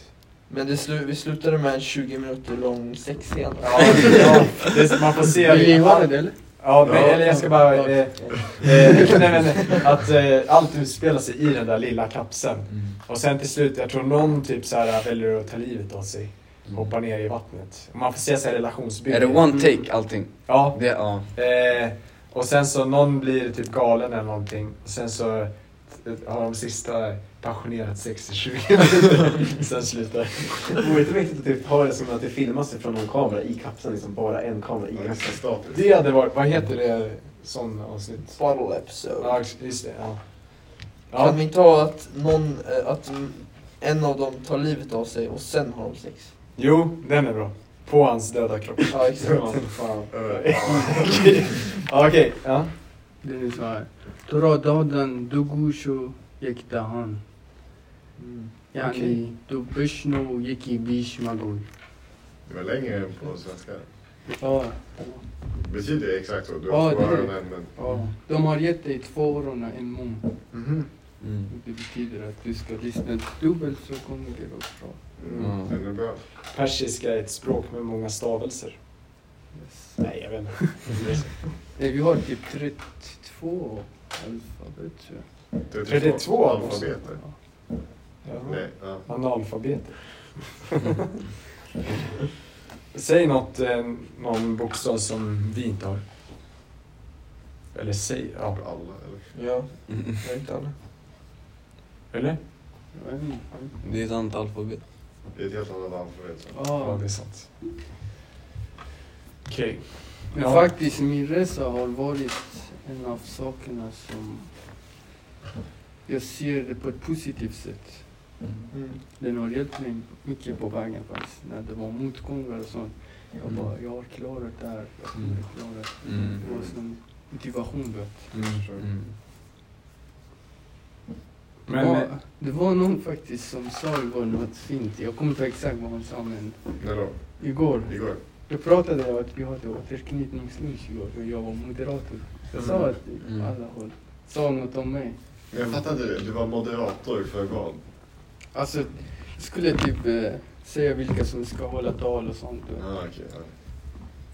Speaker 3: Men det slu vi slutade med en 20 minuter lång sexscen.
Speaker 2: Ja, ja man får se.
Speaker 4: Ha det eller?
Speaker 2: Ja, men, eller jag ska bara... Eh, eh, nej, men, att eh, allt utspelar sig i den där lilla kapseln.
Speaker 6: Mm.
Speaker 2: Och sen till slut, jag tror någon typ så här väljer att ta livet av sig.
Speaker 6: Mm.
Speaker 2: Hoppar ner i vattnet. Man får se så här relationsbygge.
Speaker 6: Är det one take allting?
Speaker 2: Ja.
Speaker 6: Det, ja.
Speaker 2: Eh, och sen så någon blir typ galen eller någonting. Och sen så har de sista passionerat sex i 20 minuter. sen slutar
Speaker 5: Vore inte mäktigt att typ ha det som att det filmas från någon kamera i kapseln, liksom bara en kamera i
Speaker 1: Ja, ganska
Speaker 5: kapseln.
Speaker 1: statiskt.
Speaker 2: Det hade varit, vad heter det, sån avsnitt?
Speaker 3: Bottle episode.
Speaker 2: Ja, just det. Ja.
Speaker 3: Kan
Speaker 2: Ja,
Speaker 3: vi inte ha att, någon, eh, att mm, en av dem tar livet av sig och sen har de sex?
Speaker 2: jo, den är bra. På hans döda kropp.
Speaker 3: Ja, exakt.
Speaker 2: Fan.
Speaker 1: Eh,
Speaker 2: Ja, Okej, ja.
Speaker 4: Det är så här. ترى دادن دو گوش و یک دهان یعنی دو بشنو و یکی بیش مگوی
Speaker 1: Det var längre än på svenska.
Speaker 4: Ja,
Speaker 1: Betyder det exakt så? Du
Speaker 4: Ja,
Speaker 1: har
Speaker 4: det
Speaker 1: två
Speaker 4: är det.
Speaker 1: öronen men...
Speaker 4: ja. De har gett dig två öron och en mun.
Speaker 2: Mhm.
Speaker 6: Mm.
Speaker 4: Det betyder att du ska lyssna dubbelt så kommer det gå bra.
Speaker 1: Mm,
Speaker 6: Ja.
Speaker 1: Den är bra.
Speaker 2: Persiska är ett språk med många stavelser.
Speaker 4: Yes.
Speaker 2: Nej, jag vet inte.
Speaker 4: Nej, vi har typ 32 alfabet tror jag.
Speaker 2: 32
Speaker 1: alfabeter.
Speaker 2: Ja.
Speaker 1: Nej, ja.
Speaker 2: Analfabeter. Säg något, eh, någon bokstav som vi inte har. Eller säg, ja.
Speaker 1: Alla, eller?
Speaker 3: Ja,
Speaker 6: Mm.
Speaker 3: jag inte alla.
Speaker 2: Eller?
Speaker 6: Det är ett annat alfabet.
Speaker 1: Det är ett helt annat alfabet. så.
Speaker 2: Ja, det är sant. Okej.
Speaker 4: men
Speaker 2: Ja.
Speaker 4: faktiskt min resa har varit en av sakerna som jag ser det på ett positivt sätt.
Speaker 3: Mm.
Speaker 4: Den har hjälpt mig mycket på vägen faktiskt. När det var motgångar och sånt. Jag
Speaker 6: Mm.
Speaker 4: bara, jag har klarat det här. Jag kommer
Speaker 6: Mm.
Speaker 4: klara det.
Speaker 6: Mm.
Speaker 4: Det var som motivation. vet.
Speaker 6: Mm. Mm.
Speaker 4: Det,
Speaker 2: Men,
Speaker 4: var, det var någon faktiskt som sa igår något fint. Jag kommer inte ihåg exakt vad han sa men
Speaker 1: När då?
Speaker 4: igår.
Speaker 1: Igår?
Speaker 4: Då pratade jag om att vi hade återknytningslunch igår och jag var moderator. Jag sa att alla håll sa något om mig.
Speaker 1: Men jag fattar inte det. Du var moderator för vad?
Speaker 4: Alltså, jag skulle typ eh, säga vilka som ska hålla tal och sånt. Och
Speaker 1: Ah, okej. ja.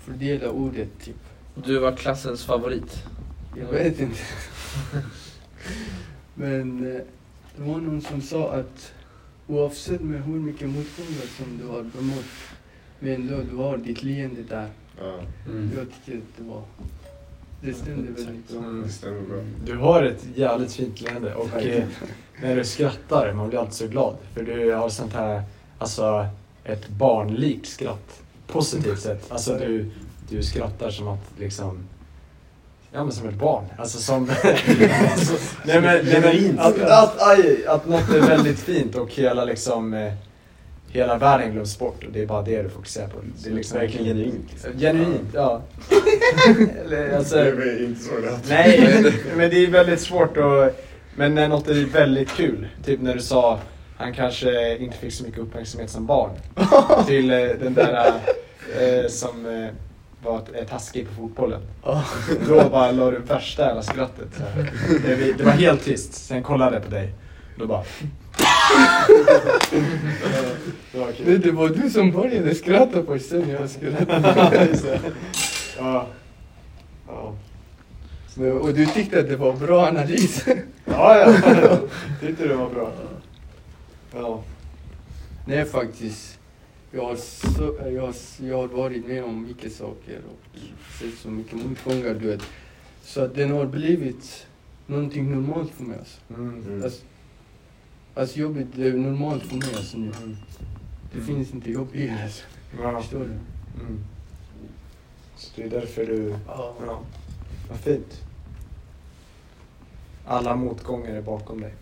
Speaker 4: fördela ordet typ.
Speaker 3: Du var klassens favorit.
Speaker 4: Jag vet inte. Men eh, det var någon som sa att oavsett med hur mycket motgångar som du har bemött, men ändå du har ditt leende där.
Speaker 1: Ja,
Speaker 6: Mm.
Speaker 4: Jag tycker att det var... Det stämde väldigt bra.
Speaker 1: det stämmer bra.
Speaker 2: du har ett jävligt fint leende och eh, när du skrattar, man blir alltid så glad. För du har sånt här, alltså ett barnlikt skratt. Positivt sett. Alltså du, du skrattar som att liksom Ja men som ett barn. Alltså som... alltså, nej men, nej, men att, att, aj, att något är väldigt fint och hela liksom eh, Hela världen glöms bort och det är bara det du fokuserar på. Det är liksom
Speaker 5: Verkligen genuint. Liksom.
Speaker 2: Genuint, ja. Eller, alltså,
Speaker 1: Det är inte så det
Speaker 2: Nej, men det är väldigt svårt att... Men när något är väldigt kul, typ när du sa han kanske inte fick så mycket uppmärksamhet som barn. Till eh, den där eh, som eh, var taskig på fotbollen. Då bara la du värsta jävla skrattet. Så här. Det, det var helt tyst, sen kollade jag på dig. Då bara... det var kul.
Speaker 4: Det, var du som började skratta först, sen jag skrattade.
Speaker 2: Ja. Ja.
Speaker 4: Och du tyckte att det var bra analys.
Speaker 2: Ja, ja. Tyckte det var bra. Ja.
Speaker 4: Nej faktiskt. Jag har, så, jag, har, jag har varit med om mycket saker och sett så mycket motgångar du vet. Så att den har blivit någonting normalt för mig alltså.
Speaker 2: Mm.
Speaker 5: Mm.
Speaker 4: Alltså, alltså jobbet är normalt för mig alltså nu. Det
Speaker 2: Mm.
Speaker 4: finns inte jobb i det.
Speaker 2: Ja.
Speaker 4: Förstår du?
Speaker 2: Mm. Så det är därför du...
Speaker 4: Ja.
Speaker 2: Ja. Vad fint. Alla motgångar är bakom dig.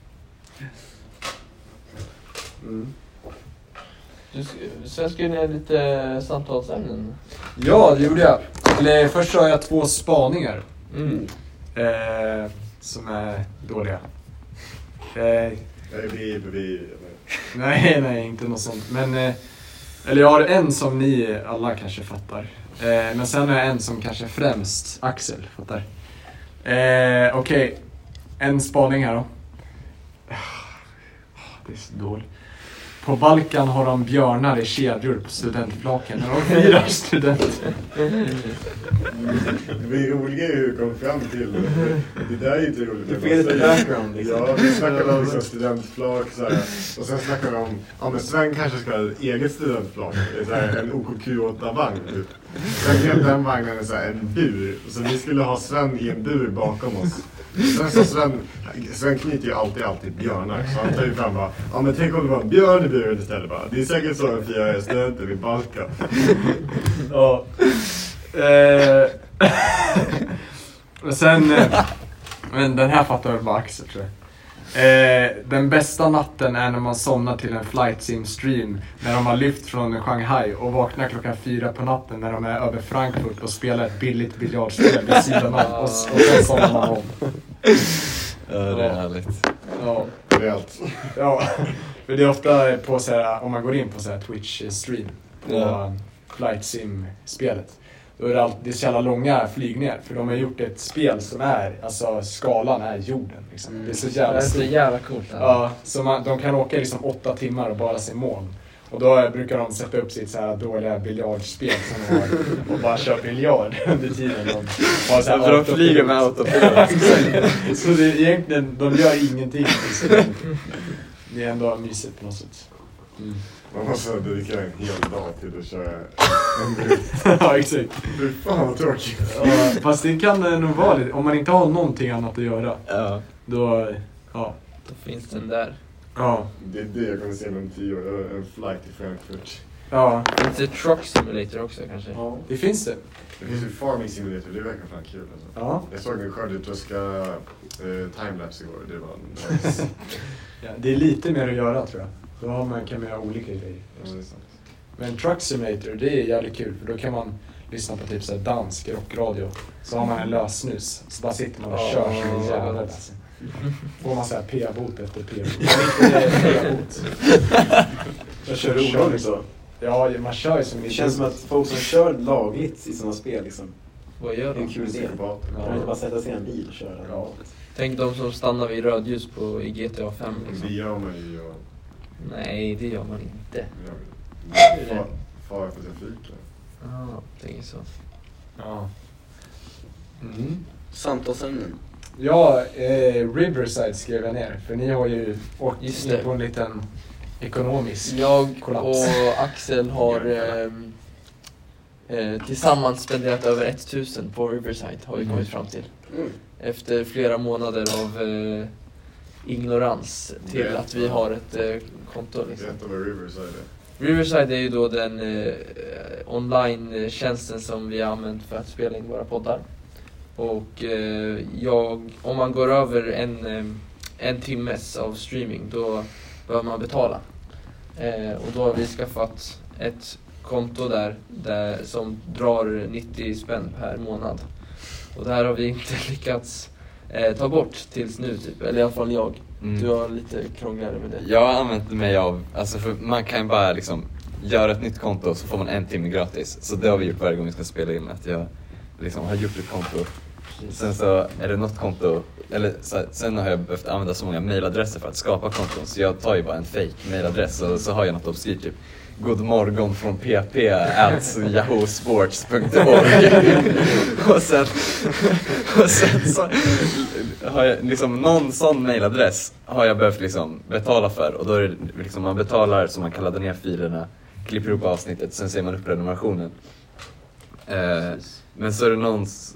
Speaker 2: Mm.
Speaker 3: Du, sen skulle ni ha lite samtalsämnen.
Speaker 2: Ja, det gjorde jag. Eller, först har jag två spaningar.
Speaker 3: Mm.
Speaker 2: Eh, som är dåliga. Eh,
Speaker 1: Nej, vi, vi,
Speaker 2: nej, nej, inte något sånt. Men, eh, eller jag har en som ni alla kanske fattar. Eh, men sen har jag en som kanske främst Axel fattar. Eh, Okej, en spaning här då. Det är så dåligt. På Balkan har de björnar i kedjor på studentflaken när de firar studenter.
Speaker 1: Det blir roligare hur du kom fram till det. Det där är inte roligt.
Speaker 5: Du får lite background liksom.
Speaker 1: Ja, vi snackade om liksom studentflak så här. och sen snackade vi om, ja men Sven kanske ska ha ett eget studentflak. Det är så här, en OKQ8-vagn typ. Sen blev den vagnen så här, en bur, så vi skulle ha Sven i en bur bakom oss. Sen så Sven, Sven knyter ju alltid, alltid björnar. Så han tar ju fram bara, ja men tänk om det var en björn i buren istället bara. Det är säkert så de är studenter i Balkan.
Speaker 2: Ja. Eh, sen, eh, men den här fattar väl bara Axel tror jag. Eh, den bästa natten är när man somnar till en flight sim stream när de har lyft från Shanghai och vaknar klockan fyra på natten när de är över Frankfurt och spelar ett billigt biljardspel vid sidan av och, och sen somnar man om.
Speaker 6: Ja, det är härligt.
Speaker 2: Ja.
Speaker 1: Rejält.
Speaker 2: Ja, för det är ofta på så här, om man går in på så här Twitch stream på
Speaker 6: Ja.
Speaker 2: Flight Sim-spelet. Då är det, alltid, det är så jävla långa flygningar för de har gjort ett spel som är, alltså skalan är jorden. Liksom. Det är så
Speaker 3: Det
Speaker 2: jävla
Speaker 3: är så jävla coolt. här.
Speaker 2: Ja, så man, de kan åka liksom åtta timmar och bara se moln. Och då brukar de sätta upp sitt så här dåliga biljardspel som de har och bara köra biljard under tiden. De har så här
Speaker 6: För de flyger med autopilot.
Speaker 2: Så det är egentligen, de gör ingenting. liksom. Det är ändå mysigt på något sätt. Mm.
Speaker 1: Man måste dedikera en hel dag till att köra en bil.
Speaker 2: ja, exakt.
Speaker 1: Fy fan vad tråkigt.
Speaker 2: Ja, fast det kan eh, nog vara lite, om man inte har någonting annat att göra,
Speaker 6: Ja.
Speaker 2: då, ja.
Speaker 3: Då finns den där.
Speaker 2: Ja.
Speaker 1: Det är det jag kommer se om tio år. En flight till Frankfurt.
Speaker 2: Ja.
Speaker 3: Finns det Truck Simulator också kanske?
Speaker 2: ja. Det finns det.
Speaker 1: Det finns ju Farming Simulator, det verkar fan kul alltså.
Speaker 2: Ja.
Speaker 1: Jag såg den skördetröska eh, timelapse igår, det var nice.
Speaker 2: ja. Det är lite mer att göra tror jag. Då har man, kan man göra olika grejer.
Speaker 1: Ja, sant.
Speaker 2: Men Truck Simulator, det är jävligt kul för då kan man lyssna på typ så här dansk rockradio. Så har man en lössnus, så bara sitter man och
Speaker 3: Ja,
Speaker 2: kör som en
Speaker 3: gott.
Speaker 2: alltså. Får man såhär p-bot efter p-bot. Jag kör olagligt.
Speaker 5: så?
Speaker 2: Ja, man kör ju som
Speaker 5: Det känns som att folk som kör lagligt i sådana spel liksom.
Speaker 3: Vad gör
Speaker 5: Det är en
Speaker 3: de?
Speaker 5: kul idé.
Speaker 1: Psykopater.
Speaker 5: Kan man inte bara sätta sig i en bil och köra?
Speaker 2: Ja.
Speaker 3: Tänk de som stannar vid rödljus på, i GTA 5 liksom.
Speaker 1: Det gör man ju. Ja.
Speaker 3: Nej, det gör man inte.
Speaker 1: Fara för trafiken.
Speaker 3: Ah, tänker så.
Speaker 2: Ja. Mm.
Speaker 6: Samtalsämnen.
Speaker 2: Ja, eh, Riverside skrev jag ner. För ni har ju åkt
Speaker 3: Just
Speaker 2: in på en liten ekonomisk
Speaker 3: Jag
Speaker 2: kollaps.
Speaker 3: och Axel har ehm, eh, tillsammans spenderat över 1000 på Riverside har vi
Speaker 2: Mm.
Speaker 3: kommit fram till.
Speaker 5: Mm.
Speaker 3: Efter flera månader av eh, ignorans till att vi har ett eh, konto. Liksom.
Speaker 1: Berätta vad Riverside är.
Speaker 3: Riverside är ju då den eh, online-tjänsten som vi har använt för att spela in våra poddar. Och eh, jag, om man går över en, eh, en timmes av streaming då behöver man betala. Eh, och då har vi skaffat ett konto där, där som drar 90 spänn per månad. Och det här har vi inte lyckats eh, ta bort tills nu typ, eller i alla fall jag.
Speaker 6: Mm.
Speaker 3: Du har lite krångligare med det.
Speaker 6: Jag har använt mig av, alltså för man kan ju bara liksom göra ett nytt konto så får man en timme gratis. Så det har vi gjort varje gång vi ska spela in, att jag liksom har gjort ett konto. Sen så är det något konto, eller så, sen har jag behövt använda så många mailadresser för att skapa konton så jag tar ju bara en fake mailadress och så har jag något obskyrt typ God morgon från pp at yahoosports.org och sen, och sen så har jag liksom någon sån mailadress har jag behövt liksom betala för. Och då är det liksom man betalar så man kan ladda ner filerna, klipper ihop avsnittet, sen ser man upp prenumerationen. Eh, men så är det någons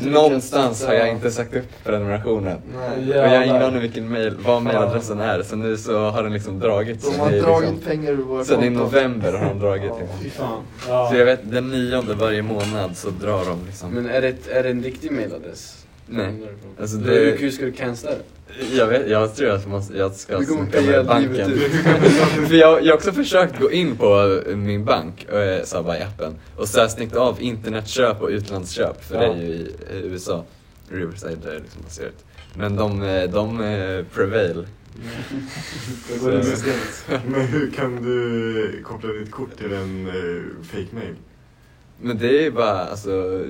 Speaker 7: Någonstans har jag inte sagt upp prenumerationen.
Speaker 3: Nej.
Speaker 7: Och jag har ingen aning vilken mail, vad mailadressen är, så nu så har den liksom dragits.
Speaker 3: De
Speaker 7: Så
Speaker 3: har
Speaker 7: det är
Speaker 3: dragit
Speaker 7: liksom,
Speaker 3: pengar ur våra
Speaker 7: sen i november har de dragit.
Speaker 3: Ja.
Speaker 7: liksom.
Speaker 2: Ja.
Speaker 7: Så jag vet, den nionde varje månad så drar de liksom.
Speaker 6: Men är det, är det en riktig mailadress?
Speaker 7: Nej. Alltså
Speaker 6: Det...
Speaker 7: det,
Speaker 6: Hur ska du cancella det?
Speaker 7: jag, vet, jag tror att man, jag ska snacka med banken. För jag, jag har också försökt gå in på min bank, eh, bara i appen, och så stängt av internetköp och utlandsköp, för
Speaker 2: Ja.
Speaker 7: det är ju i eh, USA, Riverside där det liksom baserat. Men de, eh, de prevail.
Speaker 1: Men hur kan du koppla ditt kort till en eh, fake mail?
Speaker 7: Men det är ju bara, alltså,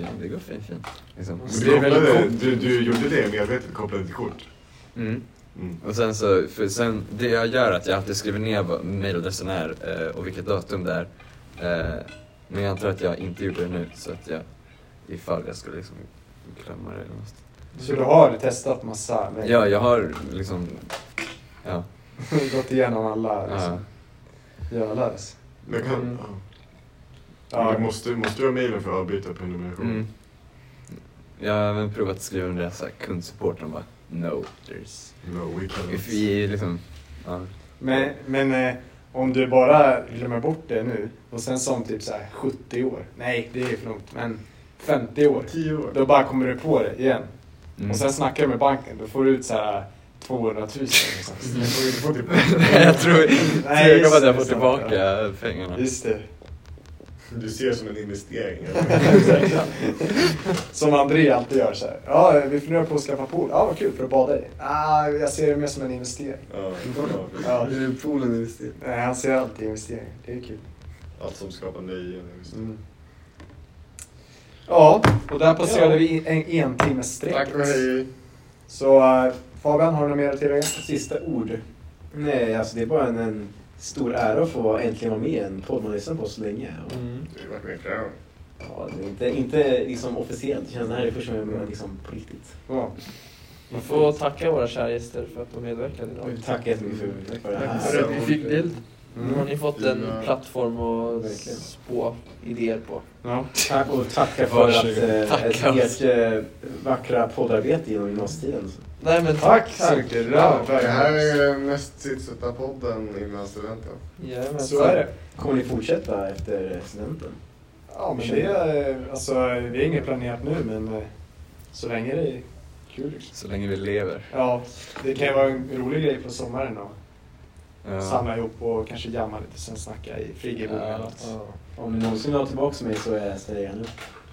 Speaker 7: ja det går fint fint. Liksom.
Speaker 1: Du, kopplade, du, du gjorde det medvetet, kopplade ditt kort?
Speaker 7: Mm.
Speaker 1: Mm.
Speaker 7: Och sen så, för sen, det jag gör är att jag alltid skriver ner vad mailadressen är eh, och vilket datum det är. Eh, men jag antar att jag inte gjorde det nu, så att jag, ifall jag skulle liksom glömma det eller något.
Speaker 2: Så du har testat massa? men-
Speaker 7: Ja, jag har liksom, ja.
Speaker 2: gått igenom alla liksom. Jävlar.
Speaker 1: Men kan,
Speaker 3: Mm.
Speaker 1: Ja. Du måste, måste du ha mailen för att avbryta prenumeration?
Speaker 7: Mm. Jag har även provat att skriva under så här kundsupport och bara No, there's...
Speaker 1: No, we cannot.
Speaker 7: If we liksom... Ja.
Speaker 2: Men, men eh, om du bara glömmer bort det nu och sen som typ så här 70 år, nej det är för långt, men 50 år,
Speaker 1: 10 år.
Speaker 2: då bara kommer du på det igen.
Speaker 7: Mm.
Speaker 2: Och sen snackar du med banken, då får du ut så här 200 000 liksom.
Speaker 1: Du får, du får typ,
Speaker 7: Nej, jag tror,
Speaker 2: Nej,
Speaker 7: jag
Speaker 2: just
Speaker 7: tror att jag får tillbaka pengarna.
Speaker 2: Just det.
Speaker 1: Du ser som en investering.
Speaker 2: Som André alltid gör så här. Ja, vi funderar på att skaffa pool. Ja, vad kul för att bada i. Ah, jag ser det mer som en investering.
Speaker 1: Ja, ja.
Speaker 6: Är poolen investerat?
Speaker 2: Nej, han ser alltid investering. Det är kul.
Speaker 1: Allt som skapar det.
Speaker 2: Mm. Ja, och där passerade
Speaker 3: Ja.
Speaker 2: vi en, en timmes streck.
Speaker 1: Tack och hej.
Speaker 2: Så äh, Fabian, har du något mer att tillägga?
Speaker 5: Sista ord? Nej, alltså det är bara en, en stor ära att få äntligen vara med i en podd man lyssnat på så länge. Och,
Speaker 3: Mm.
Speaker 1: Det har varit med flera
Speaker 5: ja, det är inte, inte liksom officiellt, jag känner det här är första gången jag är med liksom på riktigt.
Speaker 2: Ja.
Speaker 3: Man får tacka våra kära gäster för att de medverkade idag.
Speaker 5: Tack jättemycket för, för det
Speaker 3: Tack
Speaker 5: här.
Speaker 3: för att vi fick delta.
Speaker 2: Mm.
Speaker 3: Nu har ni fått en
Speaker 1: Fina-
Speaker 3: plattform att
Speaker 5: Verkligen.
Speaker 3: spå idéer på.
Speaker 2: Ja.
Speaker 5: Tack och tacka för att, eh, ert eh, vackra poddarbete genom gymnasietiden.
Speaker 3: Nej men
Speaker 2: Tack så mycket. Bra.
Speaker 1: Det här är näst sista podden innan studenten.
Speaker 3: Jajamensan.
Speaker 2: Så är det.
Speaker 5: Kommer ni fortsätta efter studenten?
Speaker 2: Ja, men det är, alltså, det är inget planerat nu, men eh, så länge det är kul liksom.
Speaker 7: Så länge vi lever.
Speaker 2: Ja, det kan ju vara en rolig grej på sommaren att
Speaker 7: Ja.
Speaker 2: samla ihop och kanske jamma lite, sen snacka i friggeboden eller
Speaker 7: Ja.
Speaker 2: något.
Speaker 3: Ja.
Speaker 5: Om ni någonsin vill ha tillbaka mig så är jag gärna upp.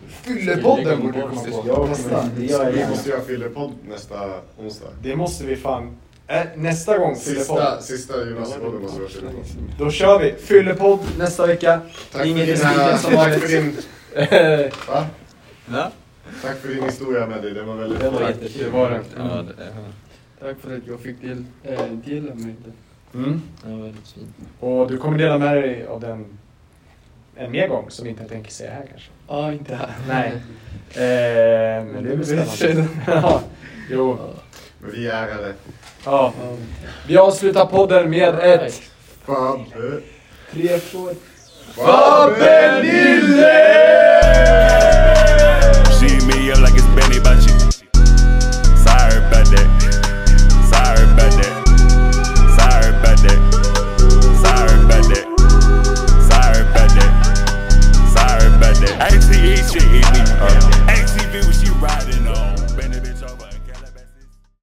Speaker 2: Fyllepodden borde du komma på.
Speaker 5: Jag
Speaker 2: Nästa.
Speaker 5: det
Speaker 1: Vi måste göra fyllepodd nästa onsdag.
Speaker 2: Det måste vi fan... Äh, nästa gång fyllepodd.
Speaker 1: Sista, sista gymnasiepodden måste vi fyllepodd.
Speaker 2: Då kör vi fyllepodd nästa vecka.
Speaker 1: Tack
Speaker 2: Inget
Speaker 1: för, dina,
Speaker 2: som
Speaker 1: tack för din... Va?
Speaker 7: Ja.
Speaker 1: Tack för din historia med dig, den var väldigt
Speaker 5: Den var.
Speaker 2: Det var den.
Speaker 7: Ja, det, ja.
Speaker 6: Tack för att jag fick del, äh, dela med det.
Speaker 2: Mm.
Speaker 3: Ja, väldigt fint.
Speaker 2: Och du kommer dela med dig av den en mer gång som vi inte tänker säga här kanske.
Speaker 6: Ja, inte här.
Speaker 2: Nej. Eh, men det är väl spännande. ja. Jo.
Speaker 1: Men vi är ärade.
Speaker 2: Ja. Vi avslutar podden med ett...
Speaker 1: Fabbe.
Speaker 2: Tre, två, ett.
Speaker 1: Fabbe
Speaker 2: Nille!